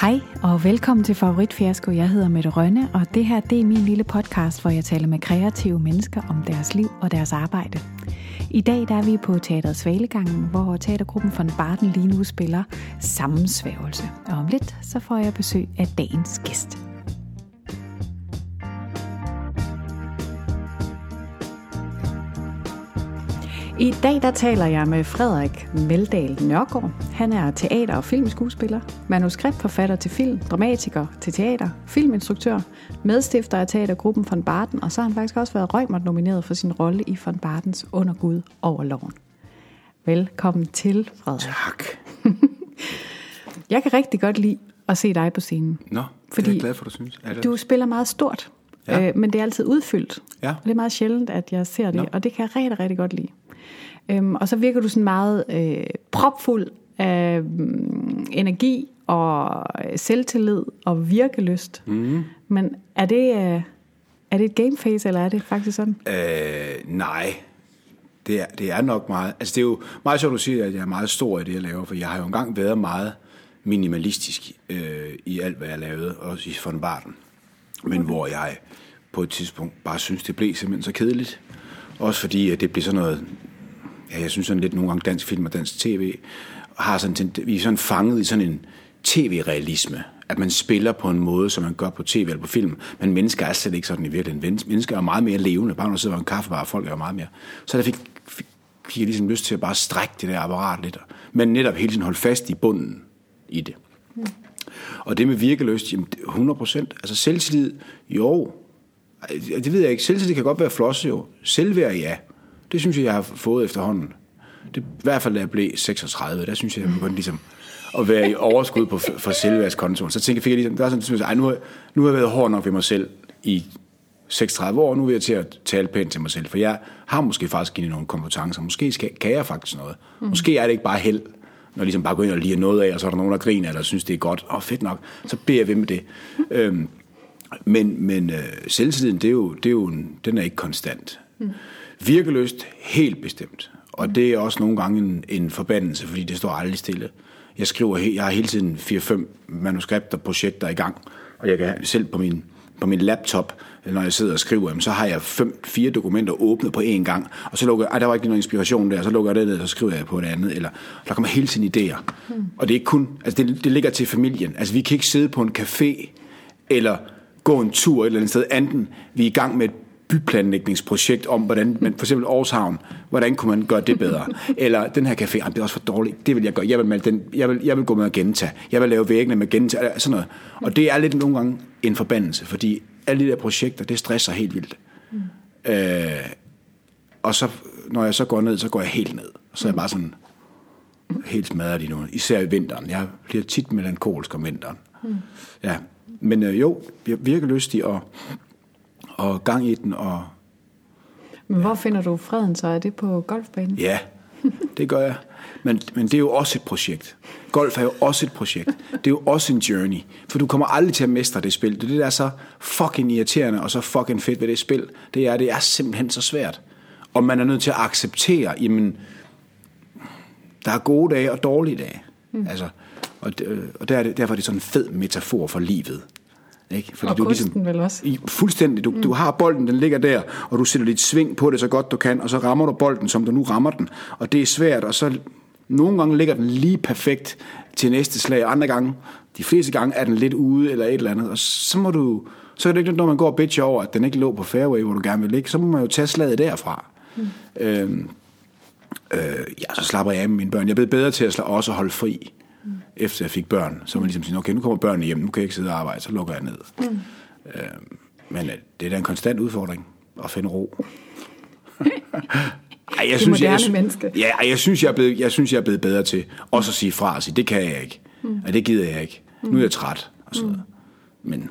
Hej og velkommen til Favoritfiasko. Jeg hedder Mette Rønne, og det her det er min lille podcast, hvor jeg taler med kreative mennesker om deres liv og deres arbejde. I dag der er vi på Teateret Svalegangen, hvor teatergruppen von Barten lige nu spiller Sammensvævelse. Og om lidt så får jeg besøg af dagens gæst. I dag der taler jeg med Frederik Meldal Nørgaard. Han er teater- og filmskuespiller, manuskriptforfatter til film, dramatiker til teater, filminstruktør, medstifter af teatergruppen von Barden, og så har han faktisk også været Røgmert nomineret for sin rolle i von Bardens Under Gud over loven. Velkommen til, Frederik. Tak. Jeg kan rigtig godt lide at se dig på scenen. Nå, Fordi det er jeg glad for, du synes. Er det? Du spiller meget stort, Ja. øh, men det er altid udfyldt. Ja. Og det er meget sjældent, at jeg ser det, Nå. og det kan jeg rigtig, rigtig godt lide. Øhm, og så virker du sådan meget øh, propfuld af mm, energi og selvtillid og virkelyst. Mm. Men er det, øh, er det et gameface, eller er det faktisk sådan? Øh, nej, det er, det er nok meget. Altså, det er jo meget sjovt, du siger, at jeg er meget stor i det, jeg laver, for jeg har jo engang været meget minimalistisk øh, i alt, hvad jeg lavede, også i von Barden. Men okay. hvor jeg på et tidspunkt bare synes, det blev simpelthen så kedeligt. Også fordi, at det blev sådan noget... Ja, jeg synes sådan lidt nogle gange dansk film og dansk tv har sådan, vi er sådan fanget i sådan en tv-realisme. At man spiller på en måde, som man gør på tv eller på film. Men mennesker er slet ikke sådan i virkeligheden. Men- Mennesker er meget mere levende. Bare når du sidder ved en kaffebar, og folk er jo meget mere. Så der fik, fik, fik jeg ligesom lyst til at bare strække det der apparat lidt. Men netop hele tiden holde fast i bunden i det. Og det med virkeløst, jamen det- 100 procent. Altså selvtillid, jo. Det ved jeg ikke. Selvtillid kan godt være flosse jo. Selvværd, ja. Det synes jeg, jeg har fået efterhånden. Det, I hvert fald, da jeg blev 36, der synes jeg, jeg begyndte ligesom at være i overskud på, for selvværdskontoen. Så tænkte jeg, fik jeg ligesom, der er sådan, synes jeg, nu, har, nu har jeg været hård nok ved mig selv i 36 år, nu er jeg til at tale pænt til mig selv, for jeg har måske faktisk givet nogle kompetencer. Måske skal, kan jeg faktisk noget. Mm. Måske er det ikke bare held, når jeg ligesom bare går ind og liger noget af, og så er der nogen, der griner, eller synes, det er godt. Åh, oh, fedt nok. Så beder jeg ved med det. Øhm, men men øh, selvtilliden, det er jo, det er jo en, den er ikke konstant. Mm. Virkeløst, helt bestemt. Og det er også nogle gange en, en forbandelse, fordi det står aldrig stille. Jeg skriver, jeg har hele tiden 4-5 manuskripter, projekter i gang, og jeg kan selv på min, på min laptop, når jeg sidder og skriver, jamen, så har jeg fem, fire dokumenter åbnet på én gang, og så lukker jeg, der var ikke noget inspiration der, så lukker jeg det ned, og så skriver jeg på et andet, eller der kommer hele tiden idéer. Mm. Og det er ikke kun, altså det, det ligger til familien. Altså vi kan ikke sidde på en café, eller gå en tur et eller andet sted. Enten vi er i gang med et byplanlægningsprojekt om, hvordan man, for eksempel Aarhushavn, hvordan kunne man gøre det bedre? Eller den her café, det er også for dårligt, det vil jeg gøre. Jeg vil, male den, jeg vil, jeg vil gå med at gentage, Jeg vil lave væggene med gentage, eller Sådan noget. Og det er lidt nogle gange en forbandelse, fordi alle de der projekter, det stresser helt vildt. Mm. Øh, og så, når jeg så går ned, så går jeg helt ned. Så er jeg bare sådan helt smadret i nu. Især i vinteren. Jeg bliver tit melankolsk om vinteren. Mm. Ja. Men øh, jo, jeg virker lystig og, og gang i den. Og Men hvor finder du freden så? Er det på golfbanen? ja, det gør jeg. Men, men det er jo også et projekt. Golf er jo også et projekt. Det er jo også en journey. For du kommer aldrig til at mestre det spil. Det er det, der er så fucking irriterende og så fucking fedt ved det spil. Det er, det er simpelthen så svært. Og man er nødt til at acceptere, jamen, der er gode dage og dårlige dage. Mm. Altså, og, det- og der er det, derfor er det sådan en fed metafor for livet. Ikke? Fordi Og kunsten vel også. I, fuldstændig. Du, mm. du har bolden, den ligger der, og du sætter lidt sving på det så godt du kan, og så rammer du bolden, som du nu rammer den. Og det er svært, og så nogle gange ligger den lige perfekt til næste slag, andre gange, de fleste gange er den lidt ude eller et eller andet, og så må du, så er det ikke når man går og bitcher over, at den ikke lå på fairway, hvor du gerne vil ligge, så må man jo tage slaget derfra. Mm. Øhm, øh, ja, så slapper jeg af med mine børn. Jeg er blevet bedre til at også holde fri, mm. efter jeg fik børn. Så man ligesom siger, okay, nu kommer børnene hjem, nu kan jeg ikke sidde og arbejde, så lukker jeg ned. Mm. Øh, men det er da en konstant udfordring at finde ro. Ej, jeg moderne jeg, jeg, menneske. Ja, jeg synes, jeg er, blevet, jeg synes, jeg er blevet bedre til også at sige fra og sige, det kan jeg ikke. Mm. Ja, det gider jeg ikke. Nu er jeg træt og sådan noget. Men.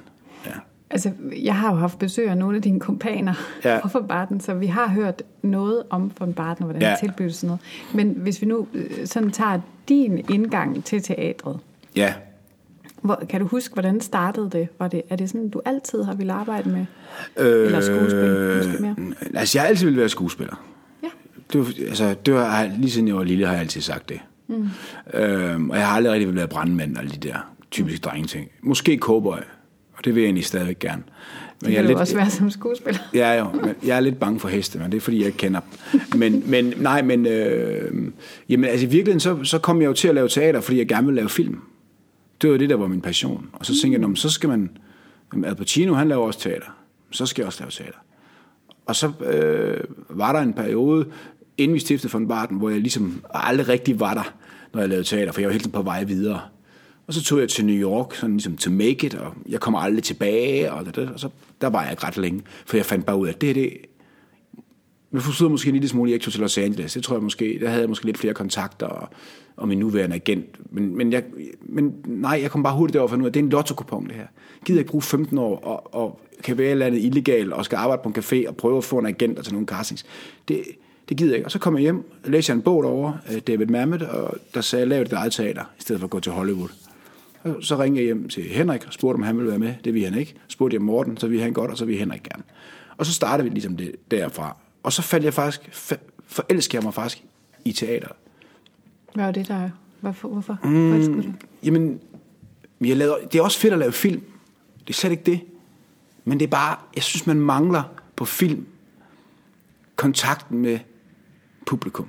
Altså, jeg har jo haft besøg af nogle af dine kompaner Ja. fra von Barden, så vi har hørt noget om von Barden, og hvordan Ja. ja. tilbyder sådan noget. Men hvis vi nu øh, sådan tager din indgang til teatret, Ja, hvor, kan du huske, hvordan startede det? Var det? Er det sådan, du altid har ville arbejde med? Øh, Eller skuespil, måske mere? Altså, jeg har altid vil være skuespiller. Ja. Det var, altså, det var, lige siden jeg var lille, har jeg altid sagt det. Mm. Øhm, og jeg har aldrig rigtig været brandmand og alle de der typisk drengeting. Måske cowboy, og det vil jeg egentlig stadigvæk gerne. Men det jeg er lidt, også være som skuespiller. Ja, jo, men jeg er lidt bange for heste, men det er fordi, jeg ikke kender dem. Men, men nej, men øh, jamen, altså, i virkeligheden, så, så kom jeg jo til at lave teater, fordi jeg gerne ville lave film. Det var det, der var min passion. Og så tænkte jeg, så skal man... Al Pacino, han laver også teater. Så skal jeg også lave teater. Og så øh, var der en periode, inden vi stiftede von Barton, hvor jeg ligesom aldrig rigtig var der, når jeg lavede teater, for jeg var helt på vej videre. Og så tog jeg til New York, sådan ligesom to make it, og jeg kommer aldrig tilbage, og, det, og så der var jeg ikke ret længe, for jeg fandt bare ud af, at det er det, jeg forstod måske en lille smule, jeg ikke tog til Los Angeles. Det tror jeg måske, der havde jeg måske lidt flere kontakter og, og min nuværende agent. Men, men, jeg, men nej, jeg kom bare hurtigt derover for nu, at det er en lotto det her. Gider ikke bruge 15 år og, og kan være et eller andet illegal og skal arbejde på en café og prøve at få en agent og til nogle castings. Det, det gider jeg ikke. Og så kom jeg hjem, læste jeg en bog derovre, øh, David Mamet, og der sagde, lav dit eget teater, i stedet for at gå til Hollywood. Så ringede jeg hjem til Henrik og spurgte, om han ville være med. Det ville han ikke. Spurgte jeg Morten, så ville han godt, og så ville Henrik gerne. Og så startede vi ligesom det derfra. Og så faldt jeg faktisk, forelskede jeg mig faktisk i teater. Hvad var det der? Hvorfor? hvorfor? Mm, du? Jamen, jeg lavede, det er også fedt at lave film. Det er slet ikke det. Men det er bare, jeg synes, man mangler på film kontakten med publikum.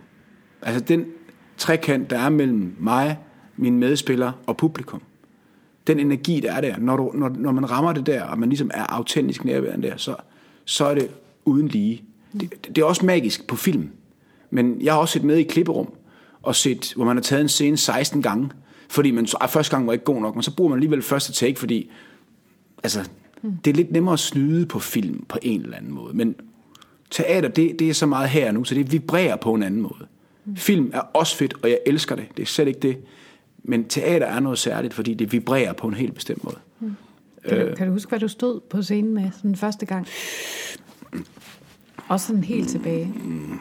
Altså den trekant, der er mellem mig, mine medspillere og publikum den energi, der er der, når, du, når, når man rammer det der, og man ligesom er autentisk nærværende der, så, så er det uden lige. Det, det er også magisk på film. Men jeg har også set med i klipperum, og set, hvor man har taget en scene 16 gange, fordi man, ah, første gang var ikke god nok, men så bruger man alligevel første take, fordi altså, det er lidt nemmere at snyde på film på en eller anden måde. Men teater, det, det er så meget her nu, så det vibrerer på en anden måde. Film er også fedt, og jeg elsker det. Det er slet ikke det. Men teater er noget særligt, fordi det vibrerer på en helt bestemt måde. Mm. Kan, du, kan du huske, hvad du stod på scenen med den første gang? Også sådan helt tilbage. Mm.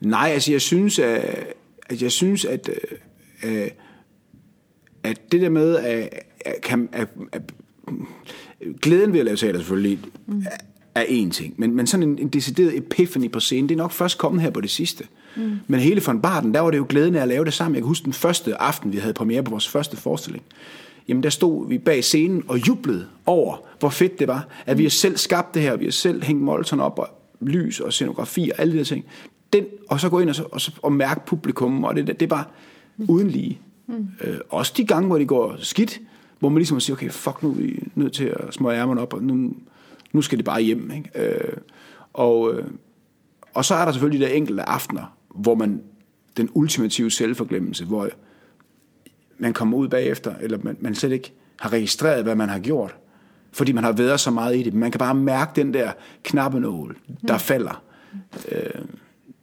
Nej, altså jeg synes, at, at jeg synes, at, at, at det der med, at, at, at, at glæden ved at lave teater selvfølgelig mm. er en ting, men, men sådan en, en decideret epiphany på scenen, det er nok først kommet her på det sidste. Mm. Mm. Men hele von Barten, der var det jo glæden af at lave det sammen. Jeg kan huske den første aften, vi havde premiere på vores første forestilling. Jamen der stod vi bag scenen og jublede over, hvor fedt det var, at vi har selv skabt det her, vi har selv hængt Molton op, og lys og scenografi og alle de der ting. Den, og så gå ind og, så, og, så, og mærke publikum, og det, det bare mm. uden lige. Mm. Øh, også de gange, hvor det går skidt, hvor man ligesom siger, okay, fuck, nu er vi nødt til at smøre ærmerne op, og nu, nu skal det bare hjem. Ikke? Øh, og, øh, og så er der selvfølgelig de der enkelte aftener, hvor man den ultimative selvforglemmelse, hvor man kommer ud bagefter, eller man, man slet ikke har registreret, hvad man har gjort, fordi man har været så meget i det. Man kan bare mærke den der knappenål, der mm. falder. Øh,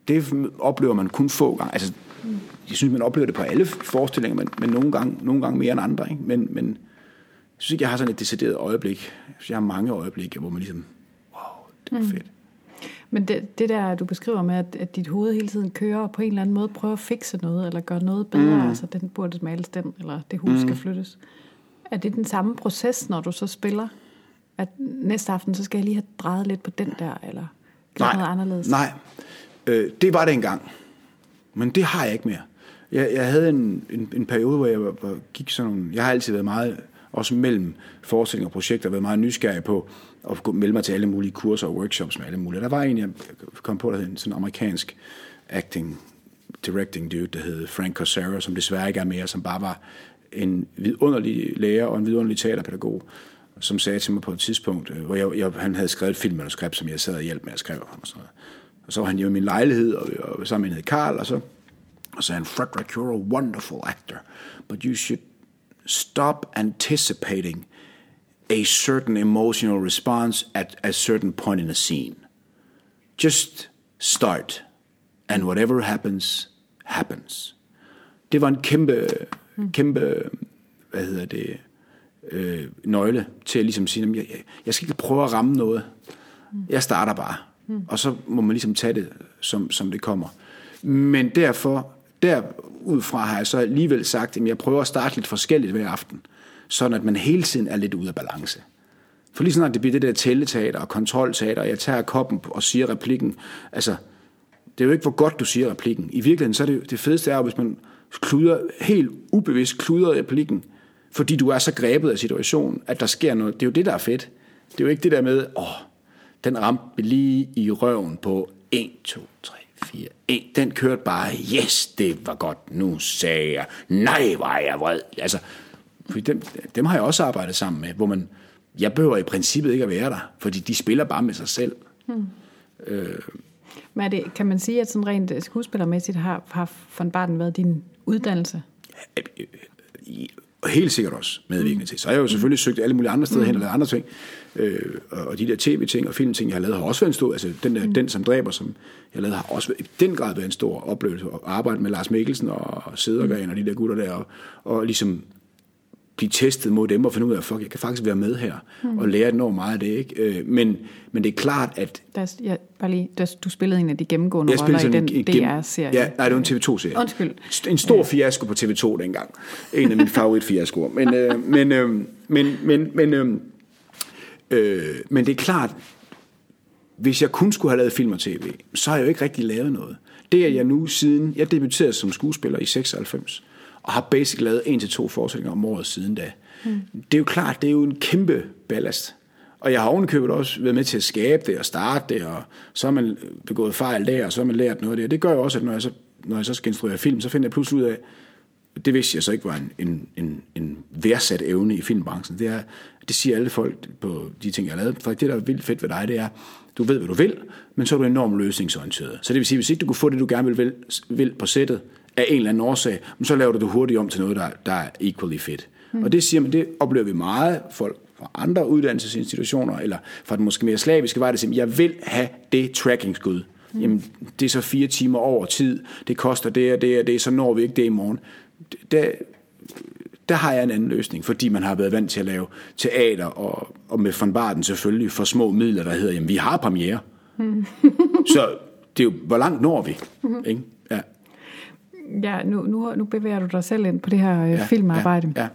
det oplever man kun få gange. Altså, jeg synes, man oplever det på alle forestillinger, men, men nogle, gange, nogle gange mere end andre. Ikke? Men, men jeg synes ikke, jeg har sådan et decideret øjeblik. Jeg har mange øjeblikke, hvor man ligesom, wow, det er mm. fedt. Men det, det der, du beskriver med, at, at dit hoved hele tiden kører, og på en eller anden måde prøver at fikse noget, eller gøre noget bedre, mm. altså den burde males den, eller det hus mm. skal flyttes. Er det den samme proces, når du så spiller? At næste aften, så skal jeg lige have drejet lidt på den der, eller gjort noget anderledes? Nej, øh, det var det engang. Men det har jeg ikke mere. Jeg, jeg havde en, en, en periode, hvor jeg var, var, gik sådan nogle... Jeg har altid været meget, også mellem forestillinger og projekter, været meget nysgerrig på, og melde mig til alle mulige kurser og workshops med alle mulige. Der var en, jeg kom på, der hed en sådan amerikansk acting, directing dude, der hed Frank Corsera, som desværre ikke er mere, som bare var en vidunderlig lærer og en vidunderlig teaterpædagog, som sagde til mig på et tidspunkt, øh, hvor jeg, jeg, han havde skrevet et filmmanuskript, som jeg sad og hjalp med at skrive ham. Og, sådan noget. og så var han jo i min lejlighed, og, og sammen med en hed Carl, og så og sagde han, Frederick, you're a wonderful actor, but you should stop anticipating a certain emotional response at a certain point in a scene. Just start, and whatever happens, happens. Det var en kæmpe, kæmpe, hvad hedder det, øh, nøgle til at ligesom sige, jeg, jeg skal ikke prøve at ramme noget. Jeg starter bare. Og så må man ligesom tage det, som, som det kommer. Men derfor, derudfra har jeg så alligevel sagt, at jeg prøver at starte lidt forskelligt hver aften sådan at man hele tiden er lidt ude af balance. For lige snart det bliver det der tælleteater og kontrolteater, og jeg tager koppen og siger replikken, altså, det er jo ikke, hvor godt du siger replikken. I virkeligheden, så er det, det fedeste er hvis man kluder, helt ubevidst kluder replikken, Fordi du er så grebet af situationen, at der sker noget. Det er jo det, der er fedt. Det er jo ikke det der med, åh, den ramte lige i røven på 1, 2, 3, 4, 1. Den kørte bare, yes, det var godt. Nu sagde jeg, nej, var jeg vred. Altså, for dem, dem har jeg også arbejdet sammen med, hvor man, jeg behøver i princippet ikke at være der, fordi de spiller bare med sig selv. Hmm. Øh, Men er det, kan man sige, at sådan rent skuespillermæssigt har, har von Barden været din uddannelse? Helt sikkert også medvirkende til. Så har jeg jo selvfølgelig søgt alle mulige andre steder mm. hen og lavet andre ting. Øh, og de der tv-ting og filmting, jeg har lavet, har også været en stor... Altså, den, der, mm. den som dræber, som jeg lavede, har også i den grad været en stor oplevelse. At arbejde med Lars Mikkelsen og Sedergren mm. og de der gutter der, og, og ligesom blive testet mod dem og finde ud af, fuck, jeg kan faktisk være med her mm. og lære enormt meget af det. Ikke? Øh, men, men det er klart, at... Der, ja, bare lige, der, du spillede en af de gennemgående roller i den DR-serie. Ja, nej, det var en TV2-serie. Undskyld. En stor ja. fiasko på TV2 dengang. En af mine favoritfiaskoer. Men, øh, men, øh, men, men, men, øh, øh, men det er klart, hvis jeg kun skulle have lavet film og tv, så har jeg jo ikke rigtig lavet noget. Det er jeg nu siden, jeg debuterede som skuespiller i 96, og har basic lavet en til to forestillinger om året siden da. Mm. Det er jo klart, det er jo en kæmpe ballast. Og jeg har ovenikøbet også været med til at skabe det og starte det, og så har man begået fejl der, og så har man lært noget af det. Og det gør jo også, at når jeg så, når jeg så skal instruere film, så finder jeg pludselig ud af, det vidste jeg så ikke var en, en, en, en værdsat evne i filmbranchen. Det, er, det siger alle folk på de ting, jeg har lavet. For det, der er vildt fedt ved dig, det er, du ved, hvad du vil, men så er du enormt løsningsorienteret. Så det vil sige, hvis ikke du kunne få det, du gerne vil, vil på sættet, af en eller anden årsag, så laver du det hurtigt om til noget, der, der er equally fit. Mm. Og det siger man, det oplever vi meget folk fra andre uddannelsesinstitutioner, eller fra den måske mere slaviske vej, der siger, jeg vil have det tracking-skud. Mm. Jamen, det er så fire timer over tid, det koster det og det og det, så når vi ikke det i morgen. Der, der har jeg en anden løsning, fordi man har været vant til at lave teater, og, og med von Barden selvfølgelig for små midler, der hedder, jamen vi har premiere. Mm. så det er jo, hvor langt når vi? Mm. Ikke? Ja, nu, nu, nu bevæger du dig selv ind på det her øh, ja, filmarbejde. Ja, ja.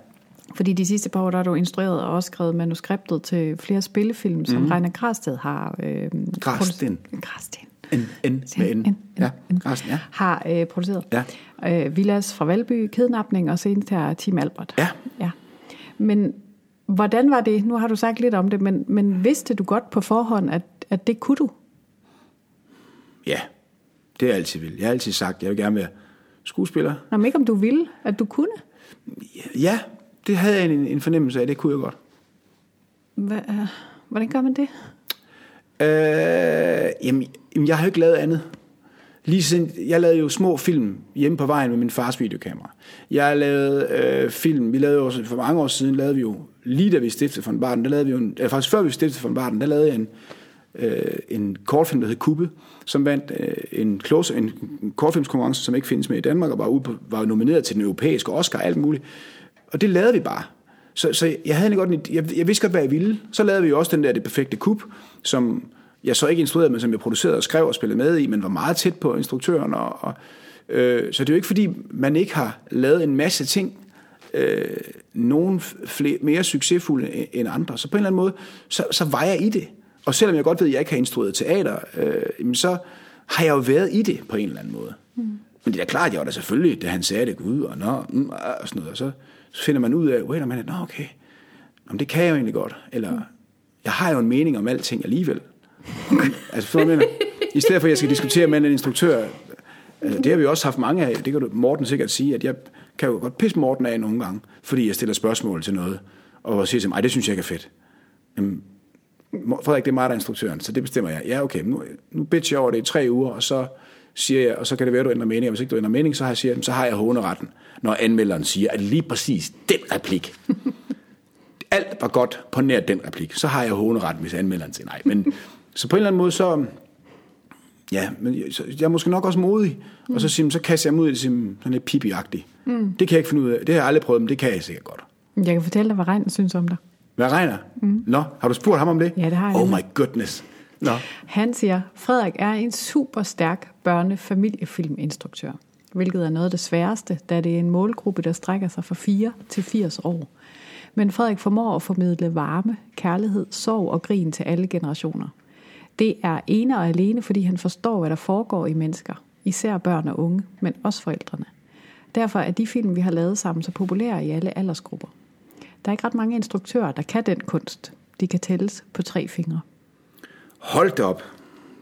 Fordi de sidste par år, der har du instrueret og også skrevet manuskriptet til flere spillefilm, som mm. Reiner Grasted har... Øh, Grasten. Grasten. En, en, med ja, en, Grasten, ja. Har øh, produceret. Ja. Øh, Villas fra Valby, Kidnapning og senest her Team Albert. Ja. ja. Men hvordan var det? Nu har du sagt lidt om det, men, men vidste du godt på forhånd, at, at det kunne du? Ja, det er jeg altid vil. Jeg har altid sagt, at jeg vil gerne være skuespiller. Nå, men ikke om du ville, at du kunne? Ja, det havde jeg en, en fornemmelse af, det kunne jeg godt. Hva, hvordan gør man det? Øh, jamen, jeg har jo ikke lavet andet. Lige siden, jeg lavede jo små film hjemme på vejen med min fars videokamera. Jeg lavede øh, film, vi lavede også for mange år siden, lavede vi jo, lige da vi stiftede von Barden, der lavede vi jo, en, øh, faktisk før vi stiftede von Barden, der lavede jeg en, øh, en kortfilm, der hed Kubbe, som vandt øh, en, close, en kortfilmskonkurrence, som ikke findes med i Danmark, og var, ude på, var nomineret til den europæiske Oscar og alt muligt. Og det lavede vi bare. Så, så jeg havde godt, en, jeg, jeg vidste godt, hvad jeg ville. Så lavede vi jo også den der Det Perfekte Kub, som jeg så ikke instruerede, men som jeg producerede og skrev og spillede med i, men var meget tæt på instruktøren. Og, og, øh, så det er jo ikke, fordi man ikke har lavet en masse ting, øh, nogen flere, mere succesfulde øh, end andre. Så på en eller anden måde, så, så var jeg i det. Og selvom jeg godt ved, at jeg ikke har instrueret teater, øh, så har jeg jo været i det på en eller anden måde. Mm. Men det er klart, jeg var da selvfølgelig, da han sagde det, gud, og, nå, mm, og sådan noget, og så, så finder man ud af, wait a minute, nå okay, Jamen, det kan jeg jo egentlig godt. Eller, mm. jeg har jo en mening om alting alligevel. altså, for mener, I stedet for, at jeg skal diskutere med en instruktør, altså, det har vi også haft mange af, det kan du, Morten sikkert sige, at jeg kan jo godt pisse Morten af nogle gange, fordi jeg stiller spørgsmål til noget, og siger til mig, det synes jeg ikke er fedt. Jamen, Frederik, det er mig, der er instruktøren, så det bestemmer jeg. Ja, okay, nu, nu bitcher jeg over det i tre uger, og så siger jeg, og så kan det være, at du ændrer mening, og hvis ikke du ændrer mening, så har jeg, siger, så har jeg håneretten, når anmelderen siger, at lige præcis den replik, alt var godt på nær den replik, så har jeg håneretten, hvis anmelderen siger nej. Men, så på en eller anden måde, så, ja, men så, jeg er måske nok også modig, mm. og så, siger, så kaster jeg mig ud i det sådan lidt pipi mm. Det kan jeg ikke finde ud af. Det har jeg aldrig prøvet, men det kan jeg sikkert godt. Jeg kan fortælle dig, hvad Regn synes om dig. Hvad regner? Mm. Nå, har du spurgt ham om det? Ja, det har jeg. Oh my goodness. Nå. Han siger, Frederik er en super stærk børnefamiliefilminstruktør, hvilket er noget af det sværeste, da det er en målgruppe, der strækker sig fra 4 til 80 år. Men Frederik formår at formidle varme, kærlighed, sorg og grin til alle generationer. Det er ene og alene, fordi han forstår, hvad der foregår i mennesker, især børn og unge, men også forældrene. Derfor er de film, vi har lavet sammen, så populære i alle aldersgrupper. Der er ikke ret mange instruktører, der kan den kunst. De kan tælles på tre fingre. Hold det op.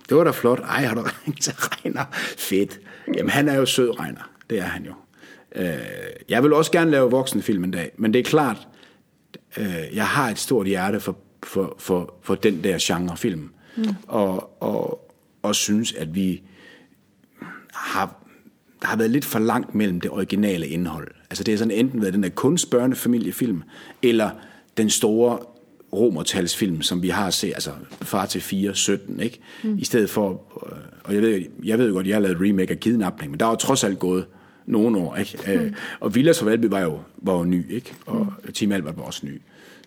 Det var da flot. Ej, har du ringet til Regner? Fedt. Jamen, han er jo sød, Regner. Det er han jo. Øh, jeg vil også gerne lave voksenfilm en dag, men det er klart, øh, jeg har et stort hjerte for, for, for, for den der genre film. Mm. Og, og, og synes, at vi har, der har været lidt for langt mellem det originale indhold. Altså det er sådan enten været den der kunstbørnefamiliefilm, eller den store romertalsfilm, som vi har set, altså Far til 4, 17, ikke? Mm. I stedet for, øh, og jeg ved, jeg ved jo godt, jeg har lavet remake af Kidnapning, men der var trods alt gået nogle år, ikke? Mm. Og Villas for Valby var jo, var jo ny, ikke? Og mm. Team Albert var også ny.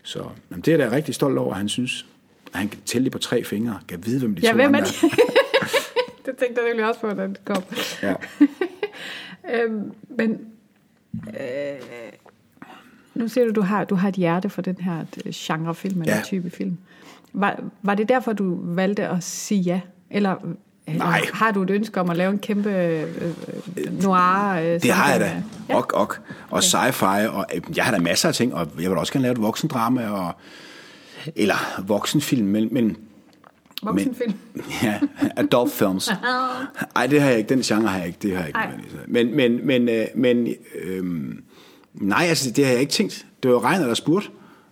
Så jamen, det er jeg da rigtig stolt over, han synes, at han kan tælle det på tre fingre. Kan vide, hvem de ja, to hvem er det tænkte jeg nemlig også på, da det kom. Ja. øhm, men øh, nu siger du, du har, du har et hjerte for den her øh, genrefilm eller Ja. type film. Var, var det derfor, du valgte at sige ja? Eller, eller Nej. har du et ønske om at lave en kæmpe øh, øh, noir? Øh, Det har jeg da. Ok, ok. Og sci-fi, og øh, jeg har da masser af ting, og jeg vil også gerne lave et voksendrama, og, eller voksenfilm, men, men Voksenfilm. ja, adult films. Ej, det har jeg ikke. Den genre har jeg ikke. Det har jeg ikke. Ej. nødvendigvis. Men, men, men, øh, men øhm, nej, altså, det har jeg ikke tænkt. Det var Regner, der spurgte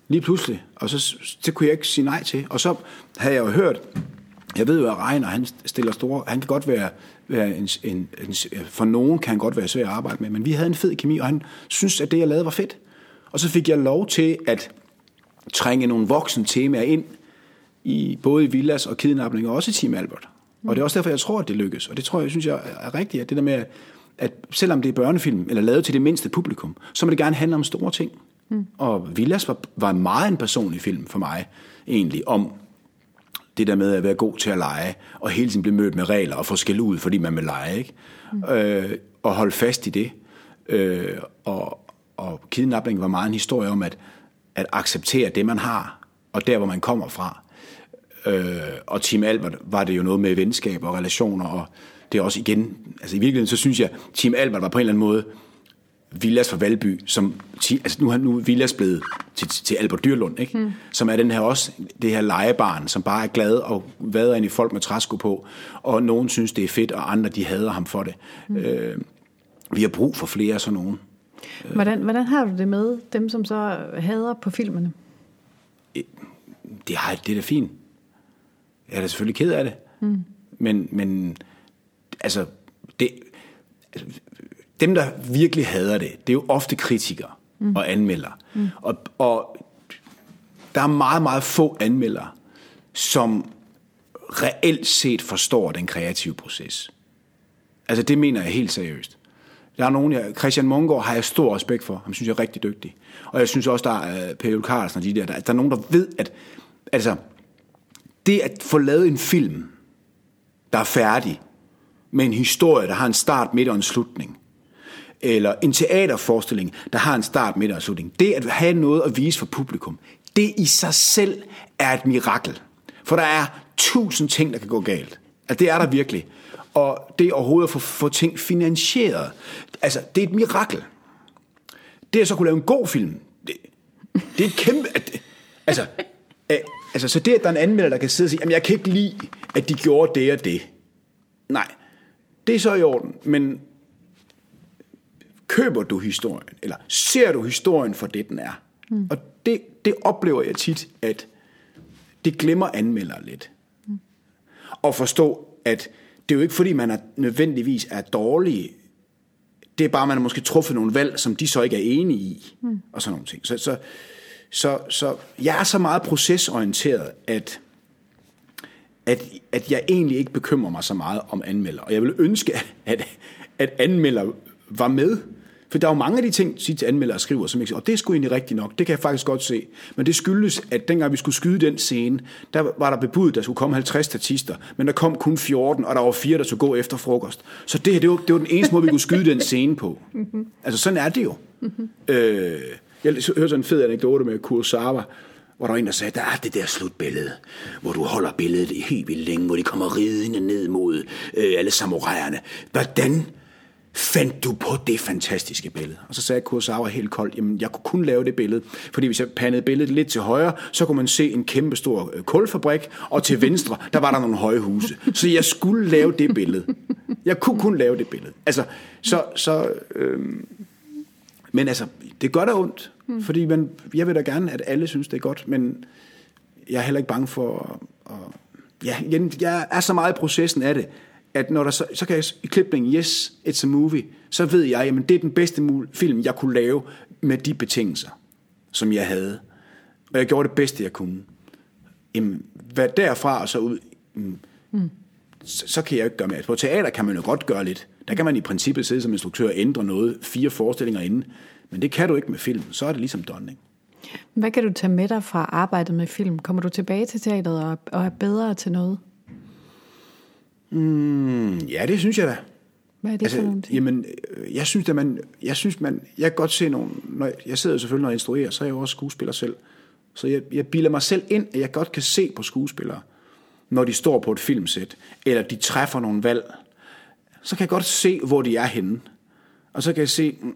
lige pludselig, og så det kunne jeg ikke sige nej til. Og så havde jeg jo hørt, jeg ved jo, at Regner, han stiller store, han kan godt være, være en, en, en, for nogen kan han godt være svær at arbejde med, men vi havde en fed kemi, og han synes, at det, jeg lavede, var fedt. Og så fik jeg lov til at trænge nogle voksne temaer ind, i både i Villas og kidnapning, og også i Team Albert. Og det er også derfor, jeg tror, at det lykkes. Og det tror jeg, synes jeg er rigtigt, at det der med, at selvom det er børnefilm, eller lavet til det mindste publikum, så må det gerne handle om store ting. Mm. Og Villas var, var meget en personlig film for mig, egentlig, om det der med at være god til at lege, og hele tiden blive mødt med regler, og få skæld ud, fordi man vil lege, ikke? Mm. Øh, og holde fast i det. Øh, og, og kidnapning var meget en historie om at, at acceptere det, man har, og der, hvor man kommer fra. Øh, og Team Albert var det jo noget med venskab og relationer, og det er også igen, altså i virkeligheden, så synes jeg, Team Albert var på en eller anden måde Villas fra Valby, som, altså nu er nu Villas blevet til, til Albert Dyrlund, ikke? Mm. som er den her også, det her legebarn, som bare er glad og vader ind i folk med træsko på, og nogen synes, det er fedt, og andre, de hader ham for det. Mm. Øh, vi har brug for flere af sådan nogen. Hvordan, hvordan har du det med dem, som så hader på filmene? det, har, det er da fint. Jeg er da selvfølgelig ked af det. Mm. Men, men altså, det, altså, dem, der virkelig hader det, det er jo ofte kritikere mm. og anmeldere. Mm. Og, og der er meget, meget få anmeldere, som reelt set forstår den kreative proces. Altså, det mener jeg helt seriøst. Der er nogen, jeg, Christian Mungård har jeg stor respekt for. Han synes jeg er rigtig dygtig. Og jeg synes også, der er uh, Per Carlsen og de der, der. Der er nogen, der ved, at altså, det at få lavet en film, der er færdig, med en historie, der har en start, midt og en slutning, eller en teaterforestilling, der har en start, midt og en slutning, det at have noget at vise for publikum, det i sig selv er et mirakel. For der er tusind ting, der kan gå galt. Altså, det er der virkelig. Og det overhovedet at få, få ting finansieret, altså, det er et mirakel. Det at så kunne lave en god film, det, det er et kæmpe... Altså, øh, altså, så det, at der er en anmelder, der kan sidde og sige, jamen, jeg kan ikke lide, at de gjorde det og det. Nej, det er så i orden, men køber du historien, eller ser du historien for det, den er? Mm. Og det, det oplever jeg tit, at det glemmer anmeldere lidt. Mm. Og forstå, at det er jo ikke fordi, man er nødvendigvis er dårlig. Det er bare, man har måske truffet nogle valg, som de så ikke er enige i. Mm. Og sådan nogle ting. Så, så, så, så jeg er så meget procesorienteret, at, at, at jeg egentlig ikke bekymrer mig så meget om anmelder. Og jeg vil ønske, at, at anmelder var med. For der er jo mange af de ting, tit anmeldere skriver, som ikke og det er sgu egentlig rigtigt nok, det kan jeg faktisk godt se. Men det skyldes, at dengang vi skulle skyde den scene, der var der bebudt, der skulle komme 50 statister, men der kom kun 14, og der var fire, der skulle gå efter frokost. Så det her, det var, det var den eneste måde, vi kunne skyde den scene på. Altså sådan er det jo. Øh, jeg hørte sådan en fed anekdote med Kurosawa, hvor der var en, der sagde, der er det der slutbillede, hvor du holder billedet i helt vildt længe, hvor de kommer ridende ned mod øh, alle samuraierne. Hvordan fandt du på det fantastiske billede? Og så sagde Kurosawa helt koldt, jamen jeg kunne kun lave det billede, fordi hvis jeg pandede billedet lidt til højre, så kunne man se en kæmpe stor øh, kulfabrik, og til venstre, der var der nogle høje huse. Så jeg skulle lave det billede. Jeg kunne kun lave det billede. Altså, så, så øh, men altså, det gør da ondt, mm. fordi man, jeg vil da gerne, at alle synes, det er godt, men jeg er heller ikke bange for at, at ja, jeg er så meget i processen af det, at når der så, så kan jeg i klipningen, yes, it's a movie, så ved jeg, jamen det er den bedste film, jeg kunne lave med de betingelser, som jeg havde. Og jeg gjorde det bedste, jeg kunne. Jamen, hvad derfra og så ud, mm, mm. Så, så kan jeg ikke gøre mere. På teater kan man jo godt gøre lidt. Der kan man i princippet sidde som instruktør og ændre noget, fire forestillinger inden. Men det kan du ikke med film. Så er det ligesom donning. Hvad kan du tage med dig fra arbejdet med film? Kommer du tilbage til teateret og, og er bedre til noget? Mm, ja, det synes jeg da. Hvad er det altså, for nogle ting? Jamen, øh, jeg synes, at man, jeg synes, man, jeg kan godt se nogle, når jeg, jeg sidder selvfølgelig, når jeg instruerer, så er jeg jo også skuespiller selv. Så jeg, jeg bilder mig selv ind, at jeg godt kan se på skuespillere, når de står på et filmsæt, eller de træffer nogle valg, så kan jeg godt se, hvor de er henne. Og så kan jeg se, mm,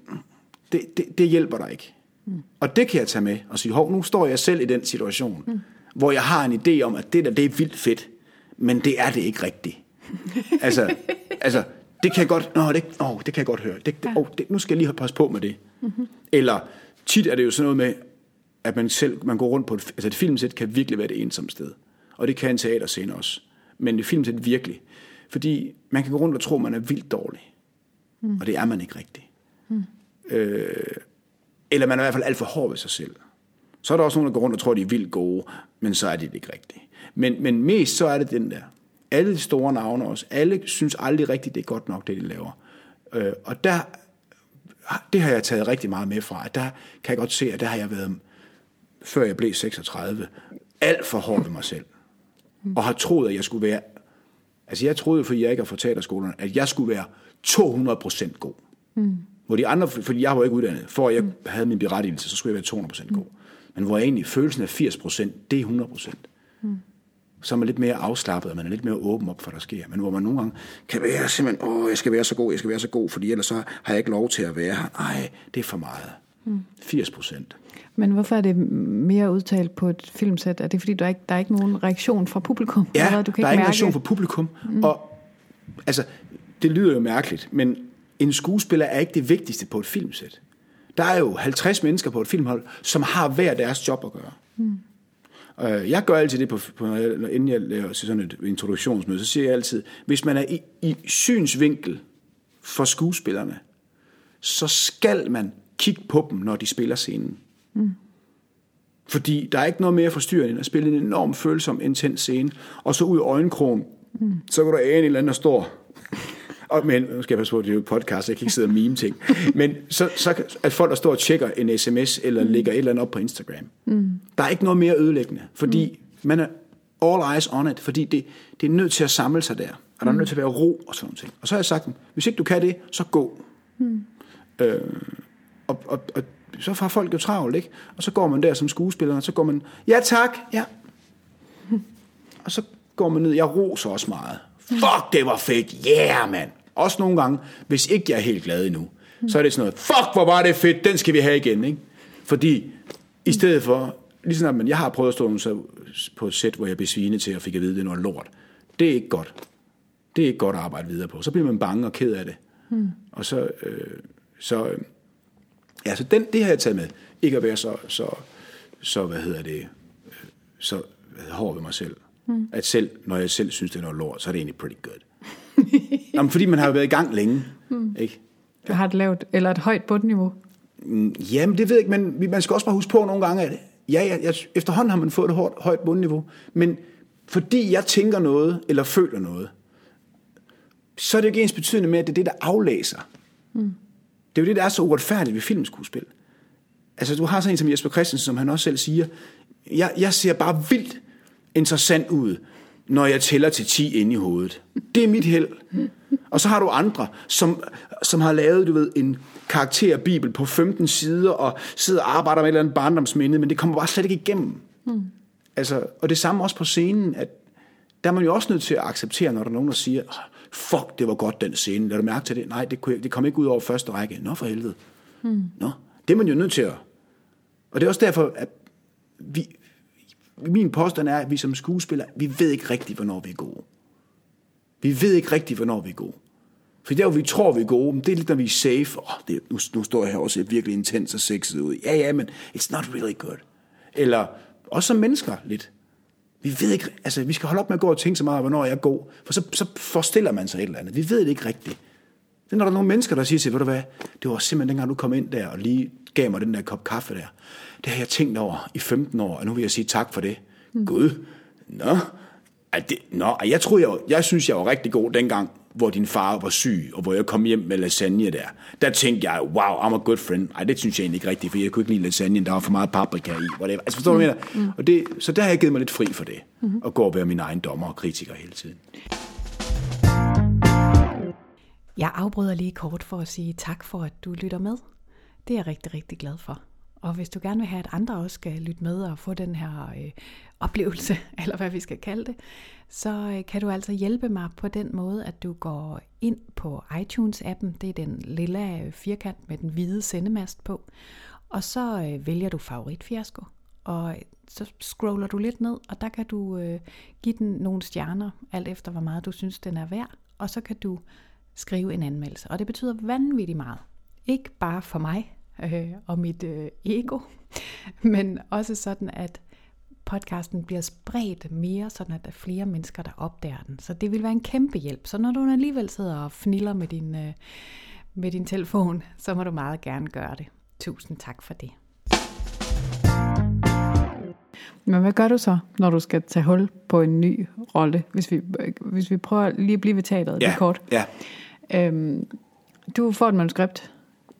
det, det, det hjælper dig ikke. Mm. Og det kan jeg tage med og sige, hov, nu står jeg selv i den situation, mm. hvor jeg har en idé om, at det der, det er vildt fedt, men det er det ikke rigtigt. altså, altså, det kan jeg godt, nå, det, oh, det kan jeg godt høre. Det, det, oh, det, nu skal jeg lige passe på med det. Mm-hmm. Eller tit er det jo sådan noget med, at man selv, man går rundt på et, altså et filmsæt kan virkelig være det ensomme sted. Og det kan en teaterscene også. Men et filmsæt virkelig. Fordi man kan gå rundt og tro, at man er vildt dårlig. Mm. Og det er man ikke rigtigt. Mm. Øh, eller man er i hvert fald alt for hård ved sig selv. Så er der også nogen, der går rundt og tror, de er vildt gode, men så er de det ikke rigtigt. Men, men mest så er det den der. Alle de store navne også. Alle synes aldrig rigtigt, det er godt nok, det de laver. Øh, og der, det har jeg taget rigtig meget med fra. Der kan jeg godt se, at der har jeg været, før jeg blev 36, alt for hård ved mig selv. Og har troet, at jeg skulle være... Altså jeg troede, fordi jeg ikke har fået teaterskolerne, at jeg skulle være 200% god. Mm. Hvor de andre, fordi jeg var ikke uddannet, for at jeg mm. havde min berettigelse, så skulle jeg være 200% god. Mm. Men hvor egentlig følelsen af 80%, det er 100%. Mm. Så er man lidt mere afslappet, og man er lidt mere åben op for, hvad der sker. Men hvor man nogle gange kan være simpelthen, åh, jeg skal være så god, jeg skal være så god, fordi ellers så har jeg ikke lov til at være her. Nej, det er for meget. Mm. 80%. Men hvorfor er det mere udtalt på et filmsæt? Er det fordi, der er ikke, der er ikke nogen reaktion fra publikum? Ja, eller du kan der er ikke reaktion fra publikum. Mm. Og altså, det lyder jo mærkeligt, men en skuespiller er ikke det vigtigste på et filmsæt. Der er jo 50 mennesker på et filmhold, som har hver deres job at gøre. Mm. Jeg gør altid det, på, på, inden jeg laver sådan et introduktionsmøde, så siger jeg altid, hvis man er i, i synsvinkel for skuespillerne, så skal man kigge på dem, når de spiller scenen. Mm. Fordi der er ikke noget mere forstyrrende end at spille en enorm følsom, intens scene, og så ud af øjenkrogen, mm. så du ane en eller anden, der står og, men, nu skal jeg passe på, det er jo podcast, jeg kan ikke sidde og meme ting. Men så, så at folk, der står og tjekker en sms, eller mm. lægger et eller andet op på Instagram. Mm. Der er ikke noget mere ødelæggende, fordi mm. man er all eyes on it, fordi det, det er nødt til at samle sig der. Og der er mm. nødt til at være ro og sådan noget. Og så har jeg sagt, hvis ikke du kan det, så gå. Mm. Øh, og, og, og så får folk jo travlt, ikke? Og så går man der som skuespiller, og så går man, ja tak, ja. Og så går man ned, jeg roser også meget. Fuck, det var fedt, yeah, mand. Også nogle gange, hvis ikke jeg er helt glad endnu, så er det sådan noget, fuck, hvor var det fedt, den skal vi have igen, ikke? Fordi i stedet for, ligesom at man, jeg har prøvet at stå så på et sæt, hvor jeg blev svinet til og fik at vide, at det er noget lort. Det er ikke godt. Det er ikke godt at arbejde videre på. Så bliver man bange og ked af det. Mm. Og så, øh, så, øh, ja, så den, det har jeg taget med. Ikke at være så, så, så hvad hedder det, øh, så hvad hedder, hård ved mig selv. Mm. At selv, når jeg selv synes, det er noget lort, så er det egentlig pretty good. Jamen, fordi man har jo været i gang længe. Mm. Ikke? Du har et lavt, eller et højt bundniveau. Mm, jamen, det ved jeg ikke, men man skal også bare huske på nogle gange, at ja, jeg, jeg, efterhånden har man fået et højt, højt bundniveau, men fordi jeg tænker noget, eller føler noget, så er det ikke ens betydende med, at det er det, der aflæser. Mm. Det er jo det, der er så uretfærdigt ved filmskuespil. Altså, du har sådan en som Jesper Christensen, som han også selv siger, jeg, jeg ser bare vildt interessant ud, når jeg tæller til 10 ind i hovedet. Det er mit held. Og så har du andre, som, som har lavet, du ved, en karakterbibel på 15 sider, og sidder og arbejder med et eller andet barndomsminde, men det kommer bare slet ikke igennem. Mm. Altså, og det samme også på scenen, at der er man jo også nødt til at acceptere, når der er nogen, der siger, fuck, det var godt den scene. Lad du mærke til det? Nej, det, kunne det kom ikke ud over første række. Nå, for helvede. Hmm. Nå, det er man jo nødt til at... Og det er også derfor, at vi, min påstand er, at vi som skuespillere, vi ved ikke rigtigt, hvornår vi er gode. Vi ved ikke rigtigt, hvornår vi er gode. For der, hvor vi tror, vi er gode, det er lidt, når vi er safe. Oh, det, nu, nu står jeg her og ser virkelig intens og sexet ud. Ja, ja, men it's not really good. Eller også som mennesker lidt. Vi ved ikke, altså vi skal holde op med at gå og tænke så meget, hvornår jeg er god. For så, så forestiller man sig et eller andet. Vi ved det ikke rigtigt. Det er, når der er nogle mennesker, der siger til, ved du hvad, det var simpelthen dengang, du kom ind der og lige gav mig den der kop kaffe der. Det har jeg tænkt over i 15 år, og nu vil jeg sige tak for det. Mm. Gud, nå, at det, nå, jeg tror, jeg, jeg synes, jeg var rigtig god dengang, hvor din far var syg, og hvor jeg kom hjem med lasagne der. Der tænkte jeg, wow, I'm a good friend. Ej, det synes jeg egentlig ikke rigtigt, for jeg kunne ikke lide lasagne, der var for meget paprika i. Whatever. Altså, forstår du, hvad mm. Og det, så der har jeg givet mig lidt fri for det, mm-hmm. og gå og være min egen dommer og kritiker hele tiden. Jeg afbryder lige kort for at sige tak for, at du lytter med. Det er jeg rigtig, rigtig glad for. Og hvis du gerne vil have, at andre også skal lytte med og få den her øh, oplevelse, eller hvad vi skal kalde det, så øh, kan du altså hjælpe mig på den måde, at du går ind på iTunes-appen. Det er den lille øh, firkant med den hvide sendemast på. Og så øh, vælger du favoritfiasko, og øh, så scroller du lidt ned, og der kan du øh, give den nogle stjerner, alt efter hvor meget du synes, den er værd. Og så kan du skrive en anmeldelse. Og det betyder vanvittigt meget. Ikke bare for mig øh, og mit øh, ego, men også sådan, at podcasten bliver spredt mere, sådan at der er flere mennesker, der opdager den. Så det vil være en kæmpe hjælp. Så når du alligevel sidder og fniller med din, øh, med din telefon, så må du meget gerne gøre det. Tusind tak for det. Men hvad gør du så, når du skal tage hul på en ny rolle, hvis vi, hvis vi prøver lige at blive ved teateret ja, lige kort? Ja. Øhm, du får et manuskript.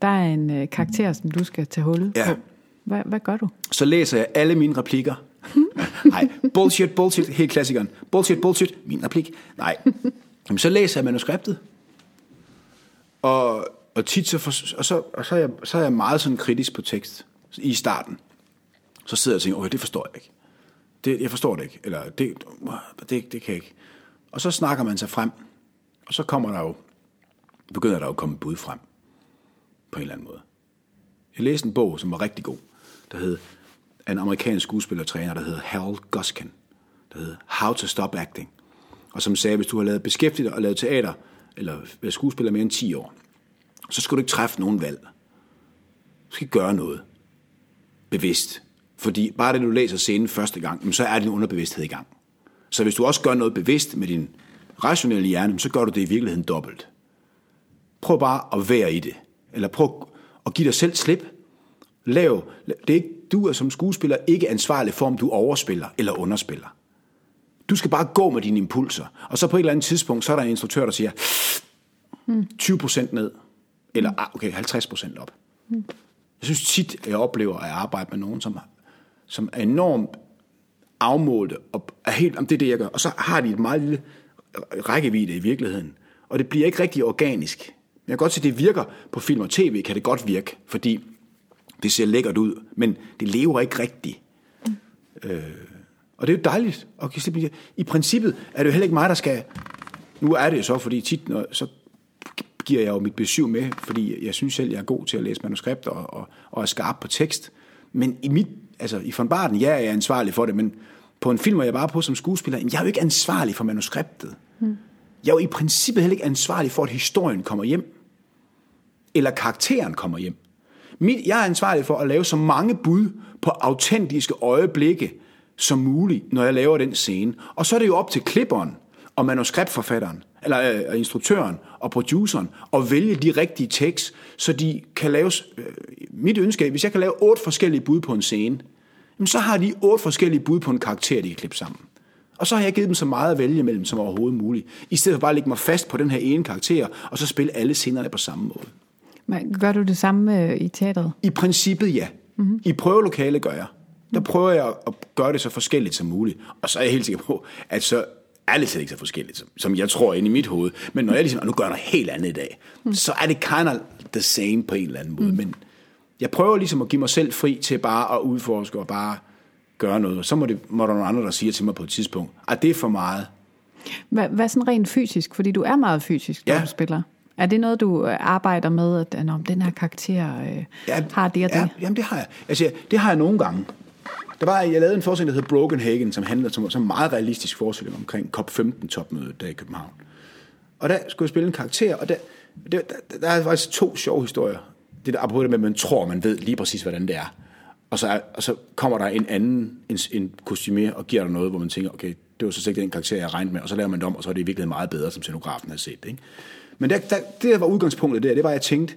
Der er en øh, karakter, som du skal tage hul ja. på. Hvad, hvad gør du? Så læser jeg alle mine replikker. Nej, bullshit, bullshit, helt klassikeren. Bullshit, bullshit, min replik. Nej. Jamen, så læser jeg manuskriptet. Og, og tit så, for, og så, og så, er jeg, så er jeg meget sådan kritisk på tekst i starten. Så sidder jeg og tænker, okay, det forstår jeg ikke. Det, jeg forstår det ikke. Eller det, det, det kan jeg ikke. Og så snakker man sig frem. Og så kommer der jo, begynder der jo at komme bud frem. På en eller anden måde. Jeg læste en bog, som var rigtig god, der hed en amerikansk skuespillertræner, der hed Harold Guskin, der hed How to Stop Acting, og som sagde, hvis du har lavet beskæftiget og lavet teater, eller været skuespiller mere end 10 år, så skal du ikke træffe nogen valg. Du skal gøre noget. Bevidst. Fordi bare det, du læser scenen første gang, så er din underbevidsthed i gang. Så hvis du også gør noget bevidst med din rationelle hjerne, så gør du det i virkeligheden dobbelt. Prøv bare at være i det. Eller prøv at give dig selv slip. Lav. Det er ikke, du er som skuespiller ikke ansvarlig for, om du overspiller eller underspiller. Du skal bare gå med dine impulser. Og så på et eller andet tidspunkt, så er der en instruktør, der siger 20% ned. Eller ah, okay, 50% op. Jeg synes tit, at jeg oplever at arbejde med nogen, som, som er enormt afmålte, og er helt, om det er det, jeg gør. Og så har de et meget lille rækkevidde i virkeligheden. Og det bliver ikke rigtig organisk. Jeg kan godt se, at det virker på film og tv, kan det godt virke, fordi det ser lækkert ud, men det lever ikke rigtigt. Mm. Øh, og det er jo dejligt. Og I princippet er det jo heller ikke mig, der skal... Nu er det så, fordi tit, når, så giver jeg jo mit besøg med, fordi jeg synes selv, jeg er god til at læse manuskripter og, og, og er skarp på tekst. Men i mit, altså i von Barden, ja, jeg er ansvarlig for det, men på en film, hvor jeg bare på som skuespiller, jeg er jo ikke ansvarlig for manuskriptet. Mm. Jeg er jo i princippet heller ikke ansvarlig for, at historien kommer hjem. Eller karakteren kommer hjem. Mit, jeg er ansvarlig for at lave så mange bud på autentiske øjeblikke som muligt, når jeg laver den scene. Og så er det jo op til klipperen og manuskriptforfatteren, eller øh, instruktøren og produceren, at vælge de rigtige tekst, så de kan laves... Øh, mit ønske er, hvis jeg kan lave otte forskellige bud på en scene, så har de otte forskellige bud på en karakter, de kan klippe sammen. Og så har jeg givet dem så meget at vælge mellem som overhovedet muligt, i stedet for bare at lægge mig fast på den her ene karakter, og så spille alle scenerne på samme måde. Gør du det samme øh, i teatret? I princippet ja. Mm-hmm. I prøvelokale gør jeg. Der prøver jeg at gøre det så forskelligt som muligt. Og så er jeg helt sikker på, at så er det slet ikke så forskelligt, som, som jeg tror inde i mit hoved. Men når jeg ligesom, nu gør noget helt andet i dag, mm. så er det kind of the same på en eller anden måde. Mm. Men jeg prøver ligesom at give mig selv fri til bare at udforske og bare gøre noget. Så må, det, må der nogle andre, der siger til mig på et tidspunkt, at det er for meget. Hvad, hvad sådan rent fysisk? Fordi du er meget fysisk, når Ja. du spiller. Er det noget, du øh, arbejder med, at at, nå, den her karakter øh, Ja, har det og det? Ja, jamen det har jeg. Altså, det har jeg nogle gange. Der var, jeg lavede en forestilling, der hedder Broken Hagen, som handlede som, som en meget realistisk forestilling omkring COP15-topmødet der i København. Og der skulle jeg spille en karakter, og der, der, der, der er faktisk to sjove historier. Det der, apropos det med, at man tror, man ved lige præcis, hvordan det er. Og så, er, og så kommer der en anden, en, en kostumier, og giver dig noget, hvor man tænker, okay, det var så sikkert den karakter, jeg regnede med, og så laver man det om, og så er det i virkeligheden meget bedre, som scenografen har set. Ikke? Men der, der, det, der var udgangspunktet der, det var, at jeg tænkte,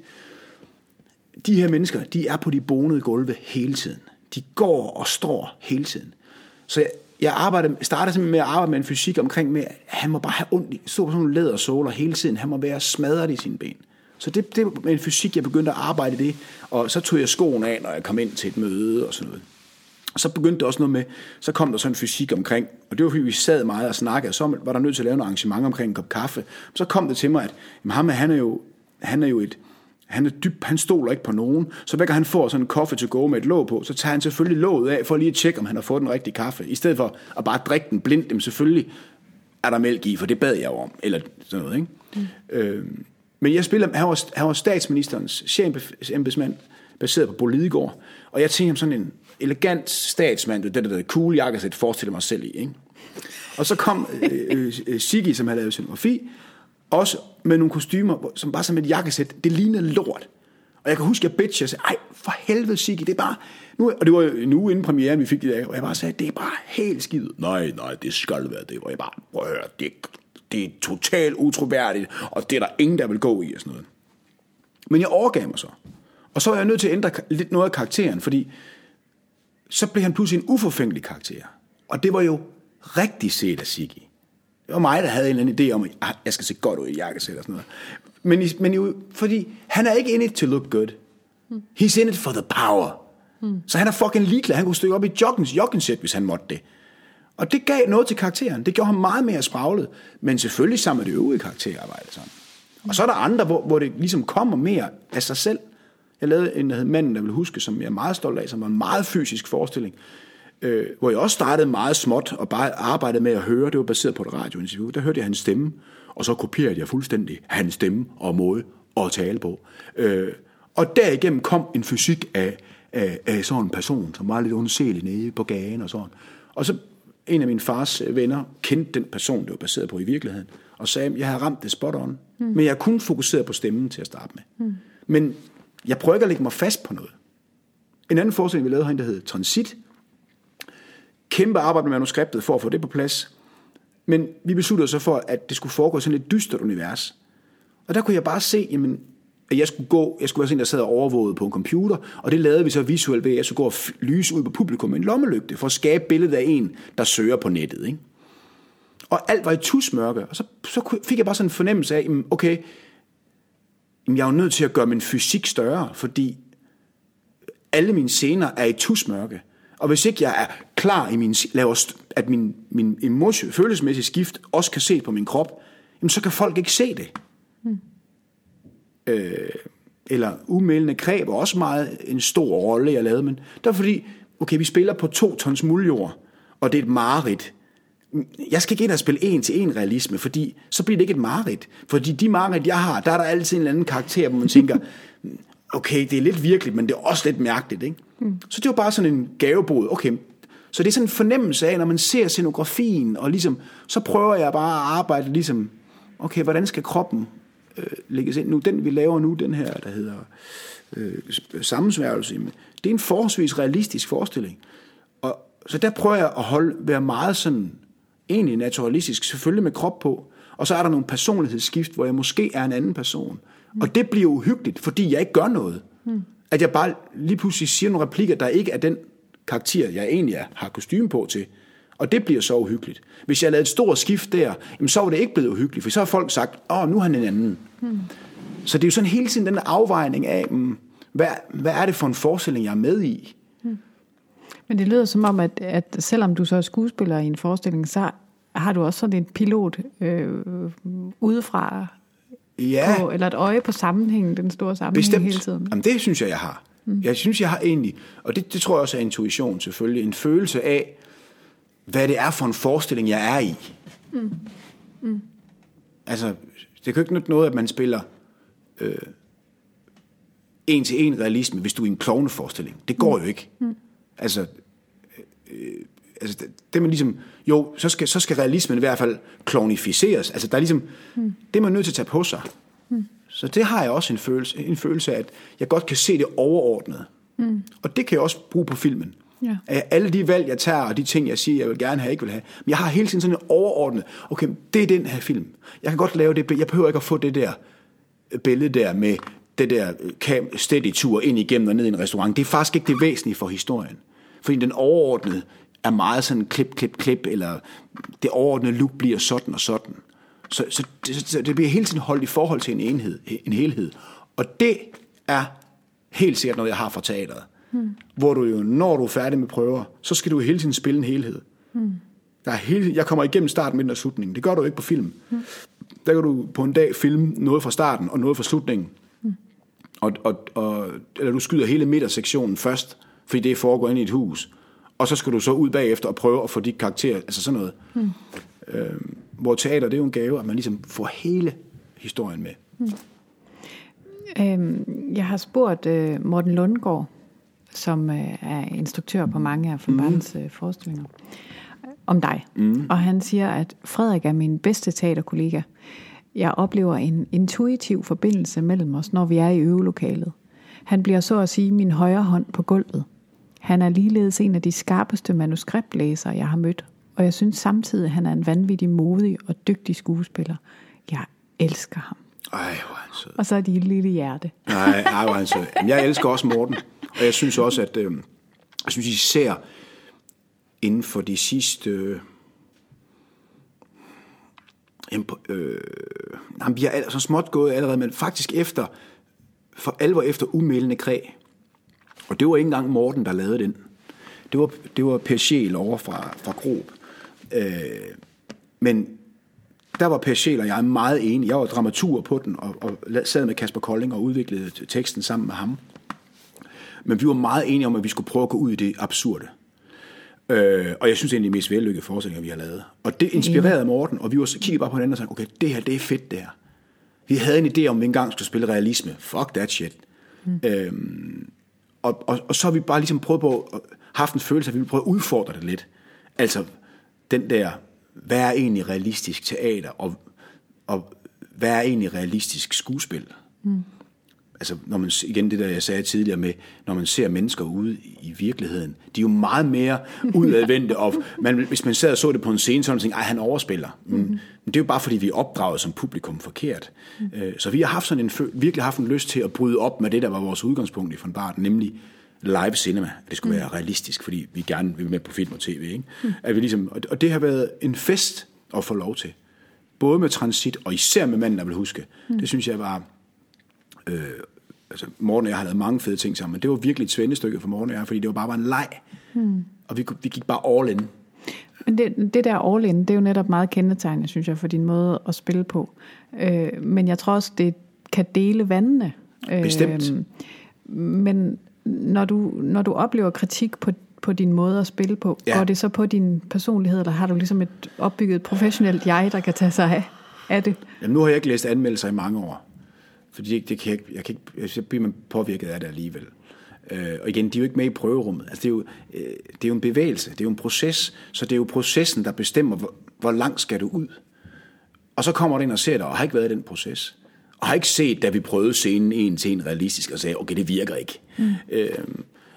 de her mennesker, de er på de bonede gulve hele tiden. De går og står hele tiden. Så jeg, jeg arbejdede, startede simpelthen med at arbejde med en fysik omkring med, at han må bare have ondt i, stå på sådan nogle lædersåler hele tiden. Han må være smadret i sine ben. Så det, det var en fysik, jeg begyndte at arbejde i det. Og så tog jeg skoen af, når jeg kom ind til et møde og sådan noget. Og så begyndte der også noget med, så kom der sådan en fysik omkring, og det var fordi vi sad meget og snakkede, og så var der nødt til at lave noget arrangement omkring en kop kaffe. Så kom det til mig, at jamen, ham, han er jo, han er jo et, han er dyb, han stoler ikke på nogen, så hver gang han får sådan en kaffe to go med et låg på, så tager han selvfølgelig låget af, for lige at tjekke, om han har fået den rigtige kaffe, i stedet for at bare drikke den blindt, dem selvfølgelig er der mælk i, for det bad jeg om, eller sådan noget, ikke? Mm. Øh, men jeg spiller, han var, han var statsministerens chefembedsmand, baseret på Bo Lidegaard, og jeg tænkte ham sådan en elegant statsmand, det der, der cool jakkesæt, forestiller mig selv i, ikke? Og så kom øh, øh, øh som havde lavet scenografi, også med nogle kostymer, som bare som et jakkesæt, det lignede lort. Og jeg kan huske, at jeg bitch, jeg sagde, ej, for helvede Siggy, det er bare... Nu, og det var nu en uge inden premieren, vi fik det der, og jeg bare sagde, det er bare helt skidt. Nej, nej, det skal være det. Og jeg bare, prøv at høre, det, det er totalt utroværdigt, og det er der ingen, der vil gå i og sådan noget. Men jeg overgav mig så. Og så var jeg nødt til at ændre lidt noget af karakteren, fordi så blev han pludselig en uforfængelig karakter. Og det var jo rigtig set af Siggy. Det var mig, der havde en eller anden idé om, at jeg skal se godt ud i jakkesæt og sådan noget. Men, i- men jo, fordi han er ikke in it to look good. He's in it for the power. Så han er fucking ligeglad. Han kunne stykke op i joggens joggensæt, hvis han måtte det. Og det gav noget til karakteren. Det gjorde ham meget mere spraglet. Men selvfølgelig sammen med det øvrige karakterarbejde. Sådan. Og så er der andre, hvor, hvor det ligesom kommer mere af sig selv. Jeg lavede en, der hed Manden, der vil huske, som jeg er meget stolt af, som var en meget fysisk forestilling. Øh, hvor jeg også startede meget småt og bare arbejdede med at høre. Det var baseret på et radiointerview. Der hørte jeg hans stemme, og så kopierede jeg fuldstændig hans stemme og måde at tale på. Øh, og derigennem kom en fysik af, af, af sådan en person, som var lidt undselig nede på gaden og sådan. Og så en af min fars venner kendte den person, det var baseret på i virkeligheden, og sagde, at jeg havde ramt det spot on. Mm. Men jeg kun fokuseret på stemmen til at starte med. Mm. Men jeg prøver ikke at lægge mig fast på noget. En anden forestilling, vi lavede herinde, der hed Transit. Kæmpe arbejde med manuskriptet for at få det på plads. Men vi besluttede så for, at det skulle foregå i sådan et dystert univers. Og der kunne jeg bare se, jamen, at jeg skulle gå, jeg skulle være sådan en, der sad og overvågede på en computer, og det lavede vi så visuelt ved, at jeg skulle gå og lyse ud på publikum med en lommelygte, for at skabe billedet af en, der søger på nettet. Ikke? Og alt var i tusmørke, og så, så fik jeg bare sådan en fornemmelse af, jamen, okay, jeg er jo nødt til at gøre min fysik større, fordi alle mine scener er i tusmørke. Og hvis ikke jeg er klar i min, laver, at min, min emotion, følelsesmæssige skift også kan se på min krop, jamen så kan folk ikke se det. Mm. Øh, eller umælende kræb var også meget en stor rolle, jeg lavede, men det var fordi, okay, vi spiller på to tons muljord, og det er et mareridt. Jeg skal ikke ind og spille en til en realisme, fordi så bliver det ikke et mareridt. Fordi de mareridt, jeg har, der er der altid en eller anden karakter, hvor man tænker, okay, det er lidt virkeligt, men det er også lidt mærkeligt. Ikke? Mm. Så det var bare sådan en gavebod. Okay, så det er sådan en fornemmelse af, når man ser scenografien, og ligesom, så prøver jeg bare at arbejde ligesom, okay, hvordan skal kroppen øh, lægges ind nu? Den vi laver nu, den her, der hedder øh, sammensværgelse, det er en forholdsvis realistisk forestilling. Og, så der prøver jeg at holde, være meget sådan, egentlig naturalistisk, selvfølgelig med krop på, og så er der nogle personlighedsskift, hvor jeg måske er en anden person. Mm. Og det bliver uhyggeligt, fordi jeg ikke gør noget. Mm. At jeg bare lige pludselig siger nogle replikker, der ikke er den karakter, jeg egentlig er, har kostume på til. Og det bliver så uhyggeligt. Hvis jeg lavede et stort skift der, jamen så var det ikke blevet uhyggeligt, for så har folk sagt, åh, nu er han en anden. Mm. Så det er jo sådan hele tiden den afvejning af, mm, hvad, hvad er det for en forestilling, jeg er med i? Men det lyder som om, at, at selvom du så er skuespiller i en forestilling, så har du også sådan en pilot øh, udefra, Ja. på, eller et øje på sammenhængen, den store sammenhæng Bestemt. hele tiden. Jamen, det synes jeg, jeg har. Mm. Jeg synes, jeg har egentlig, og det, det tror jeg også er intuition selvfølgelig, en følelse af, hvad det er for en forestilling, jeg er i. Mm. Mm. Altså, det kan jo ikke nytte noget, at man spiller øh, en til en realisme, hvis du er i en klovneforestilling. Det går mm. jo ikke. Mm. Altså, øh, altså det, det man ligesom, jo, så skal, så skal realismen i hvert fald klovnificeres. Altså, der er ligesom, mm. det er man nødt til at tage på sig. Mm. Så det har jeg også en følelse, en følelse af, at jeg godt kan se det overordnet. Mm. Og det kan jeg også bruge på filmen. Ja. Alle de valg, jeg tager, og de ting, jeg siger, jeg vil gerne have, ikke vil have. Men jeg har hele tiden sådan en overordnet, okay, det er den her film. Jeg kan godt lave det, jeg behøver ikke at få det der billede der med det der steady tur ind igennem og ned i en restaurant. Det er faktisk ikke det væsentlige for historien. Fordi den overordnede er meget sådan klip, klip, klip, eller det overordnede look bliver sådan og sådan. Så, så, det, så det bliver hele tiden holdt i forhold til en enhed, en helhed. Og det er helt sikkert noget, jeg har fra teateret. Hmm. Hvor du jo, når du er færdig med prøver, så skal du hele tiden spille en helhed. Hmm. Der er hele, jeg kommer igennem starten, midten og slutningen. Det gør du ikke på film. Hmm. Der kan du på en dag filme noget fra starten og noget fra slutningen. Og, og, og, eller du skyder hele midtersektionen først, fordi det foregår ind i et hus. Og så skal du så ud bagefter og prøve at få de karakterer, altså sådan noget. Hmm. Øh, hvor teater, det er jo en gave, at man ligesom får hele historien med. Hmm. Øhm, jeg har spurgt øh, Morten Lundgaard, som øh, er instruktør på mange af von mm. øh, forestillinger, om dig. Mm. Og han siger, at Frederik er min bedste teaterkollega. Jeg oplever en intuitiv forbindelse mellem os, når vi er i øvelokalet. Han bliver så at sige min højre hånd på gulvet. Han er ligeledes en af de skarpeste manuskriptlæsere, jeg har mødt, og jeg synes samtidig, at han er en vanvittig modig og dygtig skuespiller. Jeg elsker ham. Ej, hvor han sød. Og så er de et lille hjerte. Nej, ej, hvor han sød. Jeg elsker også Morten. Og jeg synes også, at øh, jeg synes især inden for de sidste... Øh, øh, han bliver så småt gået allerede, men faktisk efter, for alvor efter umældende kræg. Og det var ikke engang Morten, der lavede den. Det var, det var Per Schiel over fra, fra Grob. Øh, men der var Per Schiel og jeg meget enige. Jeg var dramatur på den, og, og sad med Kasper Kolding og udviklede teksten sammen med ham. Men vi var meget enige om, at vi skulle prøve at gå ud i det absurde. Øh, og jeg synes egentlig, det er mest vellykkede forestillinger, vi har lavet. Og det inspirerede Morten, og vi var så kiggede bare på hinanden og sagde, okay, det her, det er fedt, det her. Vi havde en idé om, at vi engang skulle spille realisme. Fuck that shit. Mm. Øhm, og, og, og så har vi bare ligesom prøvet på, haft en følelse af, at vi vil prøve at udfordre det lidt. Altså, den der, hvad er egentlig realistisk teater, og, og hvad er egentlig realistisk skuespil? Mm altså når man, igen det der, jeg sagde tidligere med, når man ser mennesker ude i virkeligheden, de er jo meget mere udadvendte, og man, hvis man sad og så det på en scene, så man tænkte, ej, han overspiller. Men, mm-hmm. men det er jo bare, fordi vi er opdraget som publikum forkert. Mm-hmm. Så vi har haft sådan en, virkelig haft en lyst til at bryde op med det, der var vores udgangspunkt i von Barth, nemlig live cinema. At det skulle mm. være realistisk, fordi vi gerne vil med på film og tv. Ikke? Mm. At vi ligesom, og det har været en fest at få lov til. Både med transit, og især med manden, der vil huske. Mm. Det synes jeg var øh, altså Morten og jeg har lavet mange fede ting sammen, men det var virkelig et svendestykke for Morten og jeg, fordi det var bare, bare en leg. Hmm. Og vi, vi gik bare all in. Men det, det der all in, det er jo netop meget kendetegnende, synes jeg, for din måde at spille på. Øh, men jeg tror også, det kan dele vandene. Øh, Bestemt. Øh, men når du, når du oplever kritik på, på din måde at spille på, ja. går det så på din personlighed, eller har du ligesom et opbygget professionelt jeg, der kan tage sig af, af det? Jamen, nu har jeg ikke læst anmeldelser i mange år. Fordi det, det kan jeg, jeg, kan ikke, jeg bliver man påvirket af det alligevel. Øh, og igen, de er jo ikke med i prøverummet. Altså, det, er jo, øh, det er jo en bevægelse, det er jo en proces, så det er jo processen, der bestemmer, hvor, hvor langt skal du ud. Og så kommer du ind og ser dig, og har ikke været i den proces. Og har ikke set, da vi prøvede scenen en til en realistisk, og sagde, okay, det virker ikke. Mm. Øh,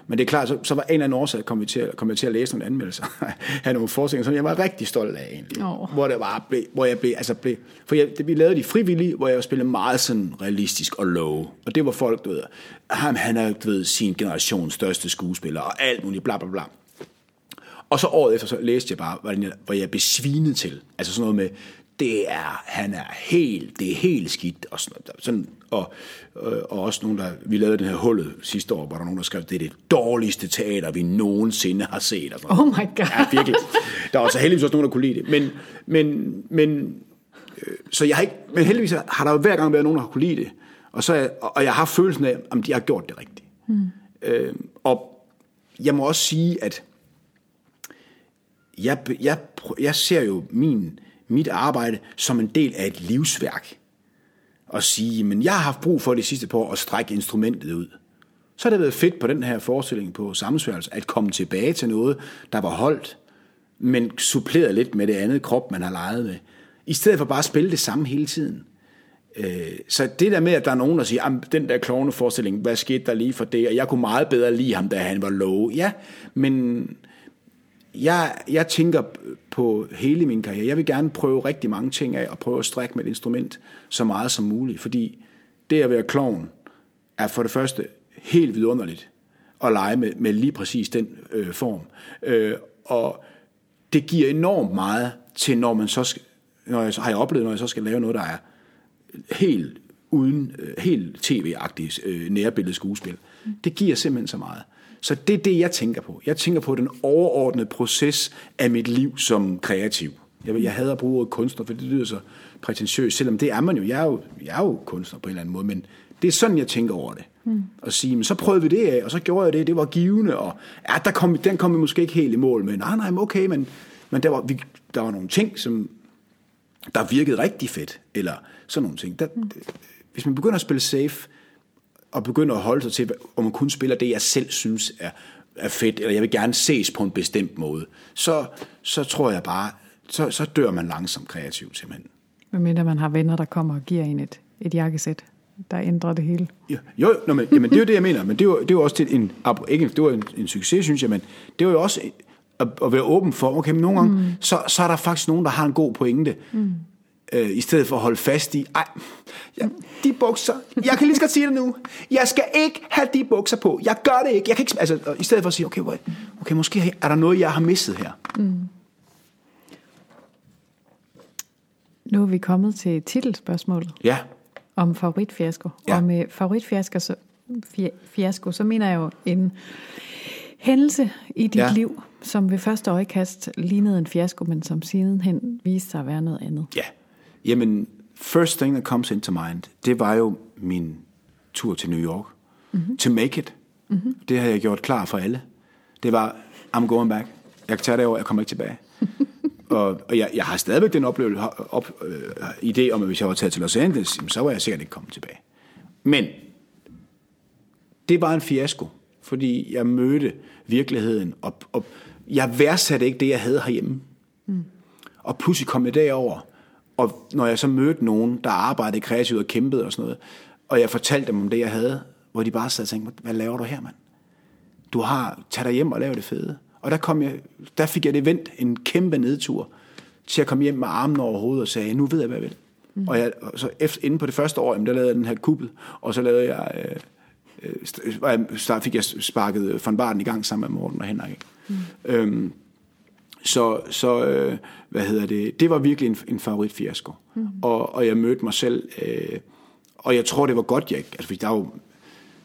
men det er klart, så, så var en eller anden årsag, kom, vi til, kom jeg til at læse nogle anmeldelser af nogle forskninger, som jeg var rigtig stolt af egentlig. Oh. Hvor, det var, hvor jeg blev, altså blev, for jeg, det, vi lavede de frivillige, hvor jeg spillede meget sådan realistisk og low. Og det var folk, du ved, ham, han er, du ved, sin generations største skuespiller, og alt muligt, bla bla bla. Og så året efter, så læste jeg bare, hvor jeg blev svinet til. Altså sådan noget med, det er, han er helt, det er helt skidt, og sådan, sådan og, og også nogen, der, vi lavede den her hullet sidste år, hvor der nogen, der skrev, det er det dårligste teater, vi nogensinde har set. Og sådan. Oh my god. Ja, virkelig. Der var så heldigvis også nogen, der kunne lide det. Men, men, men, øh, så jeg har ikke, men heldigvis har der jo hver gang været nogen, der har kunne lide det. Og, så, jeg, og jeg har følelsen af, om de har gjort det rigtigt. Mm. Øh, og jeg må også sige, at jeg, jeg, jeg ser jo min mit arbejde som en del af et livsværk. Og sige, men jeg har haft brug for det sidste par år at strække instrumentet ud. Så har det været fedt på den her forestilling på sammensværelse at komme tilbage til noget, der var holdt, men suppleret lidt med det andet krop, man har leget med. I stedet for bare at spille det samme hele tiden. Øh, så det der med, at der er nogen, der siger, den der klovneforestilling, hvad skete der lige for det? Og jeg kunne meget bedre lide ham, da han var low. Ja, men jeg, jeg tænker på hele min karriere. Jeg vil gerne prøve rigtig mange ting af, og prøve at strække med et instrument så meget som muligt. Fordi det at være klovn er for det første helt vidunderligt at lege med, med lige præcis den øh, form. Øh, og det giver enormt meget til, når man så skal, når jeg, har jeg oplevet, når jeg så skal lave noget, der er helt uden, øh, helt tv-agtigt øh, nærbilledet skuespil. Det giver simpelthen så meget. Så det er det, jeg tænker på. Jeg tænker på den overordnede proces af mit liv som kreativ. Jeg, jeg hader at bruge ordet kunstner, for det lyder så prætentiøst, selvom det er man jo. Jeg er jo, jeg er jo kunstner på en eller anden måde, men det er sådan, jeg tænker over det. Mm. Og sige, men så prøvede vi det af, og så gjorde jeg det, det var givende, og ja, der kom, den kom vi måske ikke helt i mål med. Nej, nej, okay, men, men der, var, vi, der var nogle ting, som der virkede rigtig fedt, eller sådan nogle ting. Der, mm. Hvis man begynder at spille safe, og begynder at holde sig til, om man kun spiller det, jeg selv synes er, er fedt, eller jeg vil gerne ses på en bestemt måde, så, så tror jeg bare, så, så dør man langsomt kreativt simpelthen. Hvad mindre man har venner, der kommer og giver en et, et jakkesæt, der ændrer det hele. Jo, jo no, men, jamen, det er jo det, jeg mener, men det er jo, det er jo også en, ikke, det var en, en succes, synes jeg, men det var jo også at, at være åben for, okay, men nogle gange, mm. så, så er der faktisk nogen, der har en god pointe. Mm øh, i stedet for at holde fast i, ej, ja, de bukser, jeg kan lige så godt sige det nu, jeg skal ikke have de bukser på, jeg gør det ikke, jeg kan ikke, altså, i stedet for at sige, okay, okay, måske er der noget, jeg har misset her. Mm. Nu er vi kommet til titelspørgsmålet. Ja. Om favoritfiasko. Ja. Og med favoritfiasko, så, fiasko, så mener jeg jo en hændelse i dit ja. liv, som ved første øjekast lignede en fiasko, men som sidenhen viste sig at være noget andet. Ja. Jamen, first thing that comes into mind, det var jo min tur til New York. Mm-hmm. To make it. Mm-hmm. Det har jeg gjort klar for alle. Det var, I'm going back. Jeg kan tage det over, jeg kommer ikke tilbage. og, og jeg, jeg har stadigvæk den oplevelse, op, øh, idé om, at hvis jeg var taget til Los Angeles, så var jeg sikkert ikke kommet tilbage. Men det var en fiasko, fordi jeg mødte virkeligheden, og, og jeg værdsatte ikke det, jeg havde herhjemme. Mm. Og pludselig kom jeg derover, og når jeg så mødte nogen, der arbejdede kreativt og kæmpede og sådan noget, og jeg fortalte dem om det, jeg havde, hvor de bare sad og tænkte, hvad laver du her, mand? Du har, tag dig hjem og lav det fede. Og der, kom jeg, der fik jeg det vendt en kæmpe nedtur, til at komme hjem med armen over hovedet og sagde, nu ved jeg, hvad jeg vil. Mm. Og, jeg, så efter, inden på det første år, jamen, der lavede jeg den her kuppel, og så lavede jeg, øh, øh, fik jeg sparket von Barden i gang sammen med Morten og Henrik. Mm. Øhm, så, så øh, hvad hedder det, det var virkelig en, en favoritfiasko. Mm. Og, og jeg mødte mig selv, øh, og jeg tror, det var godt, jeg altså, der er jo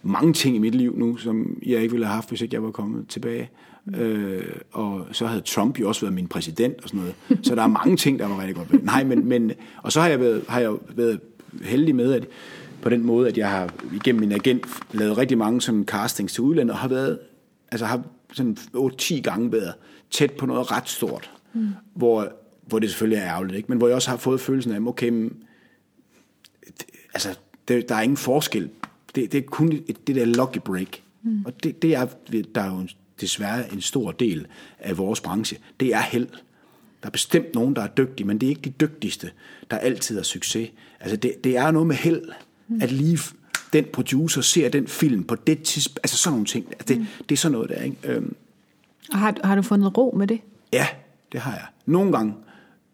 mange ting i mit liv nu, som jeg ikke ville have haft, hvis ikke jeg var kommet tilbage. Mm. Øh, og så havde Trump jo også været min præsident og sådan noget. Så der er mange ting, der var rigtig godt. Nej, men, men og så har jeg været, har jeg været heldig med, at på den måde, at jeg har igennem min agent lavet rigtig mange sådan castings til udlandet, og har været, altså har sådan 8-10 gange været tæt på noget ret stort, mm. hvor, hvor det selvfølgelig er ærgerligt, ikke? men hvor jeg også har fået følelsen af, okay, men, altså, det, der er ingen forskel. Det, det er kun et, det der lucky break. Mm. Og det, det er, der er jo desværre en stor del af vores branche. Det er held. Der er bestemt nogen, der er dygtige, men det er ikke de dygtigste, der altid har succes. Altså, det, det er noget med held, mm. at lige den producer ser den film på det tidspunkt. Altså sådan nogle ting. Altså, det, mm. det er sådan noget der, ikke? Øhm, har, har du fundet ro med det? Ja, det har jeg. Nogle gange,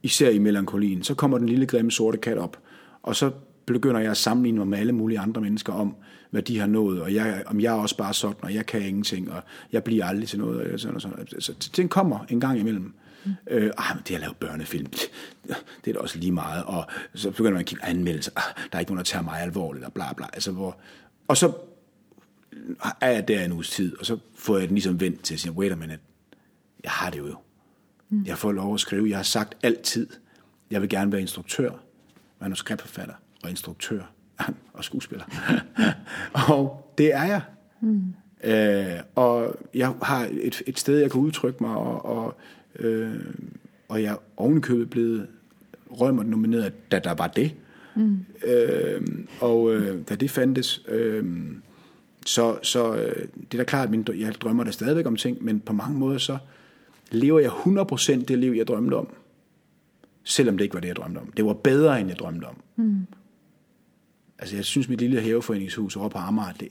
især i melankolien, så kommer den lille grimme sorte kat op, og så begynder jeg at sammenligne mig med alle mulige andre mennesker om, hvad de har nået, og jeg, om jeg er også bare sådan, og jeg kan ingenting, og jeg bliver aldrig til noget, og sådan og sådan. Så den kommer en gang imellem. Mm. Øh, ah, men det at lave børnefilm, det er da også lige meget. Og så begynder man at kigge anmeldelser. Ah, der er ikke nogen, der tager mig alvorligt, og bla bla. Altså, hvor, og så er jeg der en uges tid, og så får jeg den ligesom vendt til at sige, wait a minute, jeg har det jo. Mm. Jeg får lov at skrive. Jeg har sagt altid, jeg vil gerne være instruktør, manuskriptforfatter og instruktør og skuespiller. og det er jeg. Mm. Øh, og jeg har et, et sted, jeg kan udtrykke mig, og, og, øh, og jeg er ovenkøbet blevet rømmer nomineret, da der var det. Mm. Øh, og øh, da det fandtes, øh, så, så øh, det er da klart, at jeg drømmer der stadigvæk om ting, men på mange måder så lever jeg 100% det liv, jeg drømte om. Selvom det ikke var det, jeg drømte om. Det var bedre, end jeg drømte om. Mm. Altså, jeg synes, mit lille haveforeningshus over på Amager, det,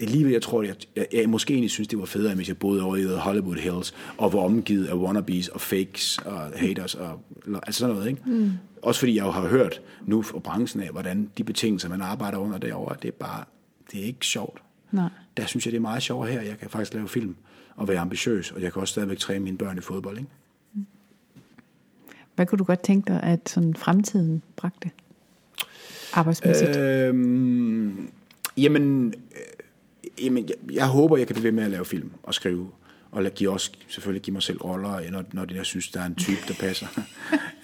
lige jeg tror, jeg, jeg, jeg måske egentlig synes, det var federe, hvis jeg boede over i Hollywood Hills, og var omgivet af wannabes og fakes og haters, og altså sådan noget, ikke? Mm. Også fordi jeg jo har hørt nu fra branchen af, hvordan de betingelser, man arbejder under derovre, det er bare, det er ikke sjovt. Nej. Der synes jeg, det er meget sjovt her. Jeg kan faktisk lave film og være ambitiøs, og jeg kan også stadigvæk træne mine børn i fodbold, ikke? Hvad kunne du godt tænke dig, at sådan fremtiden bragte arbejdsmæssigt? Øhm, jamen, øh, jamen jeg, jeg håber, jeg kan blive ved med at lave film og skrive og give også selvfølgelig give mig selv roller, når, når jeg synes, der er en type, der passer.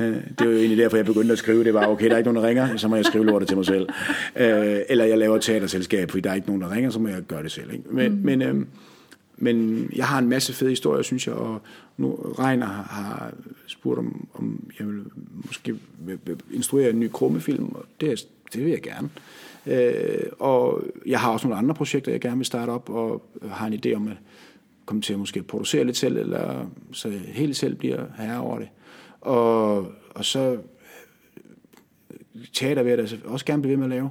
Øh, det er jo egentlig derfor, jeg begyndte at skrive. Det var, okay, der er ikke nogen, der ringer, så må jeg skrive lortet til mig selv. Øh, eller jeg laver teaterselskab, fordi der er ikke nogen, der ringer, så må jeg gøre det selv. Ikke? Men, mm. men, øhm, men jeg har en masse fede historier, synes jeg, og nu Reiner har spurgt, om, om jeg vil måske instruere en ny krummefilm, og det, det vil jeg gerne. Øh, og jeg har også nogle andre projekter, jeg gerne vil starte op, og har en idé om at komme til at måske producere lidt selv, eller så helt selv bliver herre over det. Og, og så øh, teater vil jeg da også gerne blive ved med at lave.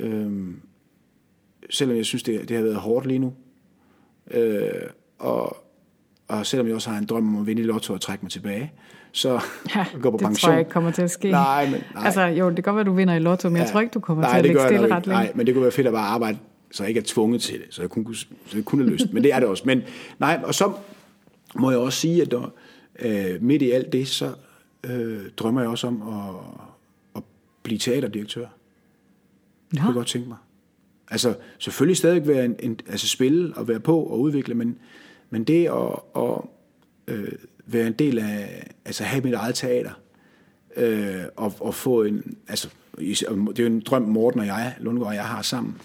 Øh, selvom jeg synes, det, det har været hårdt lige nu. Øh, og, og selvom jeg også har en drøm om at vinde i lotto og trække mig tilbage, så ja, gå på det pension. tror jeg ikke kommer til at ske. Nej, men, nej. Altså, jo, det kan godt være, du vinder i lotto, men ja. jeg tror ikke, du kommer nej, til at lægge stille ret længe. Nej, men det kunne være fedt at bare arbejde, så jeg ikke er tvunget til det, så jeg kunne, så jeg kunne have lyst. men det er det også. Men nej, og så må jeg også sige, at der, øh, midt i alt det, så øh, drømmer jeg også om at, at blive teaterdirektør. Ja. Det kunne jeg godt tænke mig. Altså, selvfølgelig stadig være en, en, altså spille og være på og udvikle, men, men det at, at øh, være en del af, altså have mit eget teater, øh, og, og få en, altså, det er jo en drøm, Morten og jeg, Lundgaard og jeg har sammen,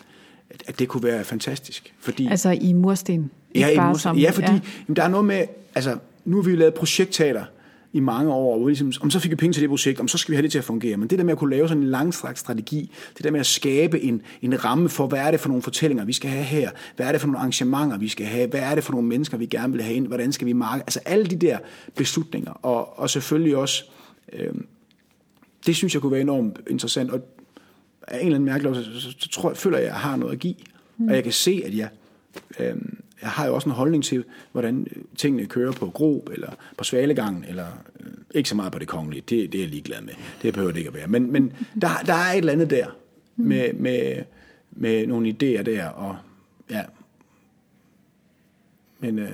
at, at det kunne være fantastisk. Fordi, altså i mursten? Ja, i mursten. ja fordi ja. Jamen, der er noget med, altså, nu har vi jo lavet projektteater, i mange år, hvor ligesom, om så fik vi penge til det projekt, om så skal vi have det til at fungere. Men det der med at kunne lave sådan en langstrakt strategi, det der med at skabe en, en ramme for, hvad er det for nogle fortællinger, vi skal have her, hvad er det for nogle arrangementer, vi skal have, hvad er det for nogle mennesker, vi gerne vil have ind, hvordan skal vi marke, altså alle de der beslutninger, og, og selvfølgelig også, øh, det synes jeg kunne være enormt interessant, og af en eller anden mærkelig så, så, så tror jeg, føler jeg, at jeg har noget at give, mm. og jeg kan se, at jeg, øh, jeg har jo også en holdning til, hvordan tingene kører på Grob, eller på Svalegangen, eller øh, ikke så meget på det kongelige. Det, det er jeg ligeglad med. Det behøver det ikke at være. Men, men der, der er et eller andet der, med, med, med nogle idéer der, og ja. Men... Øh,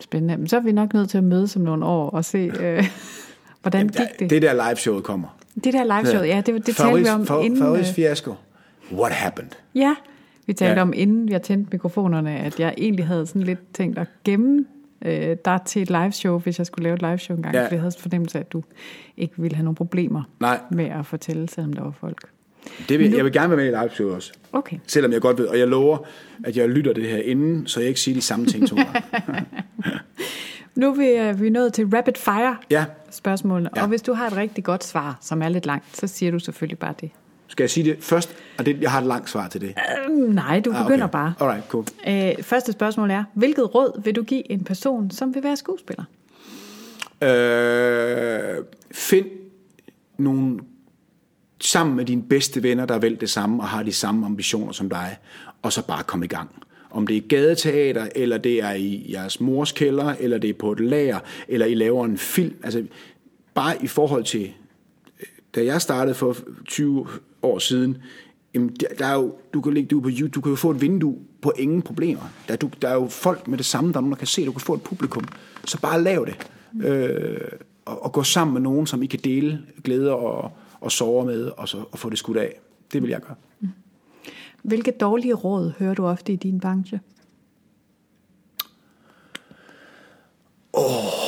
Spændende. Men så er vi nok nødt til at mødes om nogle år og se, øh, hvordan Jamen, gik det. Det der live-showet kommer. Det der live-showet, ja, det, det talte vi om for, inden... Øh, fiasko. What happened? Ja, vi talte ja. om, inden jeg tændte mikrofonerne, at jeg egentlig havde sådan lidt tænkt at gemme øh, dig til et live show, hvis jeg skulle lave et live show engang. Ja. For jeg havde fornemmelse af, at du ikke ville have nogle problemer Nej. med at fortælle, selvom der var folk. Det vil, nu... Jeg vil gerne være med i live show også. Okay. Selvom jeg godt ved, og jeg lover, at jeg lytter det her inden, så jeg ikke siger de samme ting to gange. nu er vi, vi nået til rapid fire ja. spørgsmålene, ja. og hvis du har et rigtig godt svar, som er lidt langt, så siger du selvfølgelig bare det. Skal jeg sige det først? Og det, jeg har et langt svar til det. Uh, nej, du begynder ah, okay. bare. Alright, cool. Uh, første spørgsmål er, hvilket råd vil du give en person, som vil være skuespiller? Uh, find nogle sammen med dine bedste venner, der vil det samme og har de samme ambitioner som dig, og så bare komme i gang. Om det er gadeteater, eller det er i jeres mors kælder, eller det er på et lager, eller I laver en film. Altså, bare i forhold til da jeg startede for 20 år siden, jamen, der er jo, du kan ligge du på YouTube, du kan jo få et vindue på ingen problemer. Der, du, der er jo folk med det samme, der er nogen, der kan se, du kan få et publikum. Så bare lav det. Øh, og, og gå sammen med nogen, som I kan dele glæder og, og sorger med, og, så, og få det skudt af. Det vil jeg gøre. Hvilke dårlige råd hører du ofte i din branche? Åh, oh,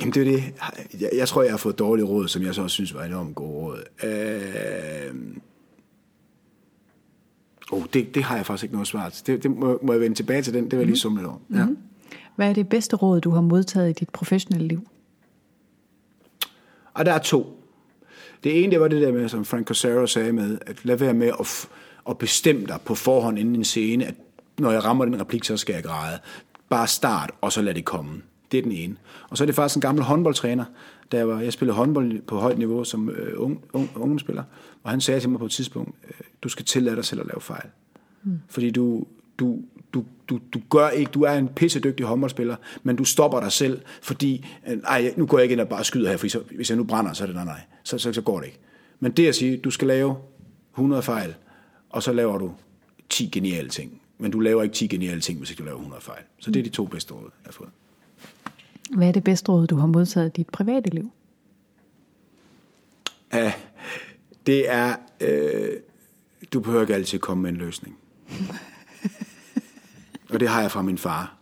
Jamen det er det. Jeg, jeg tror, jeg har fået dårlige råd, som jeg så også synes var enormt gode råd. Øh... Oh, det, det har jeg faktisk ikke noget svar til. Det, det må, må jeg vende tilbage til den. Det vil jeg lige mhm. summe lidt over. Ja. Mm-hmm. Hvad er det bedste råd, du har modtaget i dit professionelle liv? Og der er to. Det ene, det var det der med, som Frank Corsaro sagde med, at lad være med at, f- at bestemme dig på forhånd inden en scene, at når jeg rammer den replik, så skal jeg græde. Bare start, og så lad det komme. Det er den ene. Og så er det faktisk en gammel håndboldtræner, da jeg, var, jeg spillede håndbold på højt niveau som øh, ung, ung, ungdomsspiller, og han sagde til mig på et tidspunkt, øh, du skal tillade dig selv at lave fejl. Mm. Fordi du, du, du, du, du gør ikke, du er en pissedygtig håndboldspiller, men du stopper dig selv, fordi, øh, ej, nu går jeg ikke ind og bare skyder her, for så, hvis jeg nu brænder, så er det nej, nej, så, så, så går det ikke. Men det at sige, du skal lave 100 fejl, og så laver du 10 geniale ting. Men du laver ikke 10 geniale ting, hvis ikke du laver 100 fejl. Så det er de to bedste råd, jeg har fået. Hvad er det bedste råd, du har modtaget i dit private liv? Ja, det er, øh, du behøver ikke altid komme med en løsning. og det har jeg fra min far,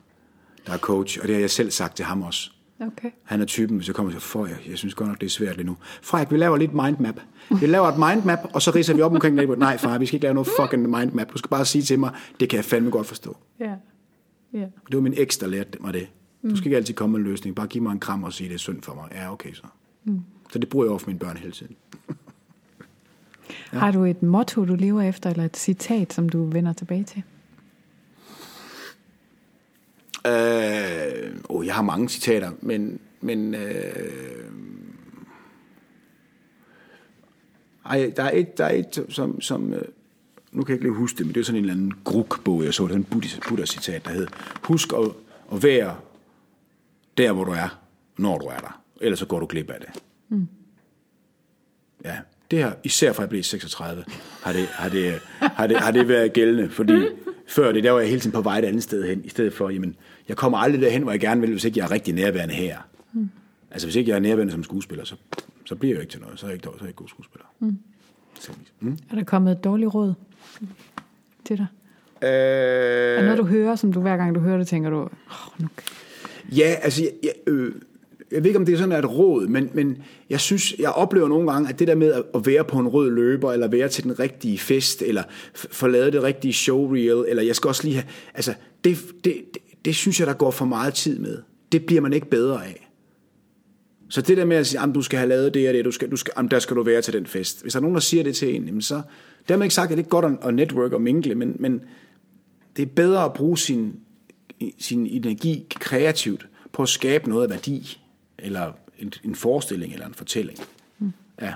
der er coach, og det har jeg selv sagt til ham også. Okay. Han er typen, hvis jeg kommer og siger, for jeg, jeg synes godt nok, det er svært lige nu. Frederik, vi laver lidt mindmap. Vi laver et mindmap, og så riser vi op omkring det. Nej, far, vi skal ikke lave noget fucking mindmap. Du skal bare sige til mig, det kan jeg fandme godt forstå. Ja. ja. Det var min eks, der lærte mig det. Du skal ikke altid komme med en løsning. Bare giv mig en kram og sige, det er synd for mig. Ja, okay så. Mm. Så det bruger jeg over for mine børn hele tiden. Ja. Har du et motto, du lever efter, eller et citat, som du vender tilbage til? Øh, oh, jeg har mange citater, men, men øh, ej, der er et, der er et som, som øh, nu kan jeg ikke lige huske det, men det er sådan en eller anden gruk-bog, jeg så, det er en Buddha-citat, der hed, husk at, at være der, hvor du er, når du er der, ellers så går du glip af det. Mm. Ja, det her, især fra jeg blev 36, har det, har det, har det, har det været gældende, fordi før det, der var jeg hele tiden på vej et andet sted hen, i stedet for, jamen, jeg kommer aldrig derhen, hvor jeg gerne vil, hvis ikke jeg er rigtig nærværende her. Mm. Altså, hvis ikke jeg er nærværende som skuespiller, så, så bliver jeg jo ikke til noget, så er jeg ikke, så er jeg ikke god skuespiller. Mm. Mm. Er der kommet et dårligt råd til dig? Øh, er noget, du hører, som du hver gang du hører det, tænker du, oh, nu... Ja, altså, jeg, jeg, øh, jeg ved ikke, om det er sådan et råd, men, men jeg synes, jeg oplever nogle gange, at det der med at være på en rød løber, eller være til den rigtige fest, eller få lavet det rigtige showreel, eller jeg skal også lige have, altså, det, det, det, det synes jeg, der går for meget tid med. Det bliver man ikke bedre af. Så det der med at sige, at du skal have lavet det og det, du skal, du skal, jamen, der skal du være til den fest. Hvis der er nogen, der siger det til en, jamen så, dermed ikke sagt, at det er godt at, at network og mingle, men, men det er bedre at bruge sin, sin energi kreativt på at skabe noget af værdi, eller en, en forestilling, eller en fortælling. Mm. Ja.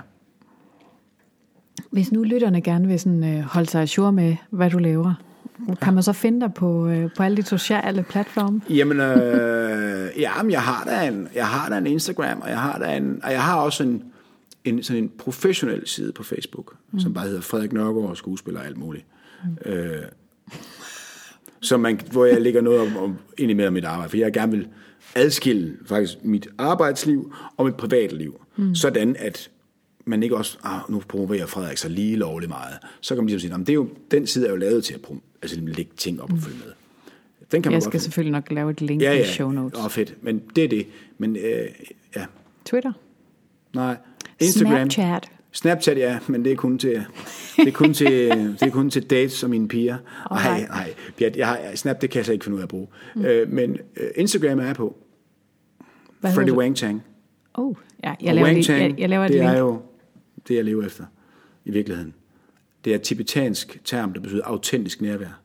Hvis nu lytterne gerne vil sådan, øh, holde sig ajour med, hvad du laver, kan man så finde dig på, øh, på alle de sociale platforme? Jamen, øh, jamen jeg har da en, jeg har da en Instagram, og jeg har da en, og jeg har også en, en sådan en professionel side på Facebook, mm. som bare hedder Frederik Nørgaard, skuespiller og alt muligt. Mm. Øh, så man, hvor jeg lægger noget om, om indimellem mit arbejde, for jeg gerne vil adskille faktisk mit arbejdsliv og mit privatliv, mm. sådan at man ikke også, ah, nu promoverer Frederik så lige lovligt meget, så kan man ligesom sige, det er jo, den side er jo lavet til at prom- altså, lægge ting op og følge med. Den kan man jeg skal godt selvfølgelig nok lave et link ja, ja, i show notes. Ja, fedt, men det er det. Men øh, ja. Twitter? Nej. Instagram. Snapchat. Snapchat, ja, men det er kun til, det er kun til, det er kun til dates og mine piger. Nej, nej, jeg, jeg har, Snap, det kan jeg så ikke finde ud af at bruge. Mm. Øh, men øh, Instagram er jeg på. Hvad Freddy Wang Chang. Oh, ja, jeg laver, lige, jeg, jeg laver et det link. er jo det, jeg lever efter i virkeligheden. Det er et tibetansk term, der betyder autentisk nærvær.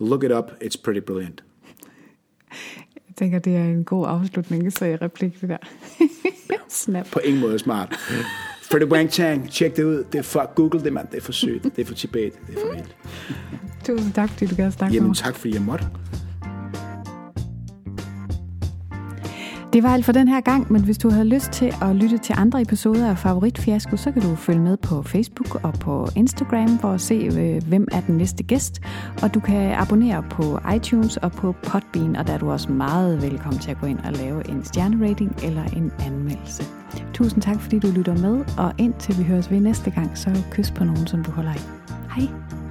Look it up, it's pretty brilliant. Jeg tænker, det er en god afslutning, så jeg replik det der. Snap. På ingen måde smart. Freddy Wang Chang, tjek det ud. Det er for, Google det, mand. Det er for sygt. Det er for Tibet. Det er for vildt. Tusind tak, fordi du gad snakke med Jamen mig. tak, fordi jeg måtte. Det var alt for den her gang, men hvis du har lyst til at lytte til andre episoder af Favoritfiasko, så kan du følge med på Facebook og på Instagram for at se, øh, hvem er den næste gæst. Og du kan abonnere på iTunes og på Podbean, og der er du også meget velkommen til at gå ind og lave en stjernerating eller en anmeldelse. Tusind tak, fordi du lytter med, og indtil vi høres ved næste gang, så kys på nogen, som du holder af. Hej!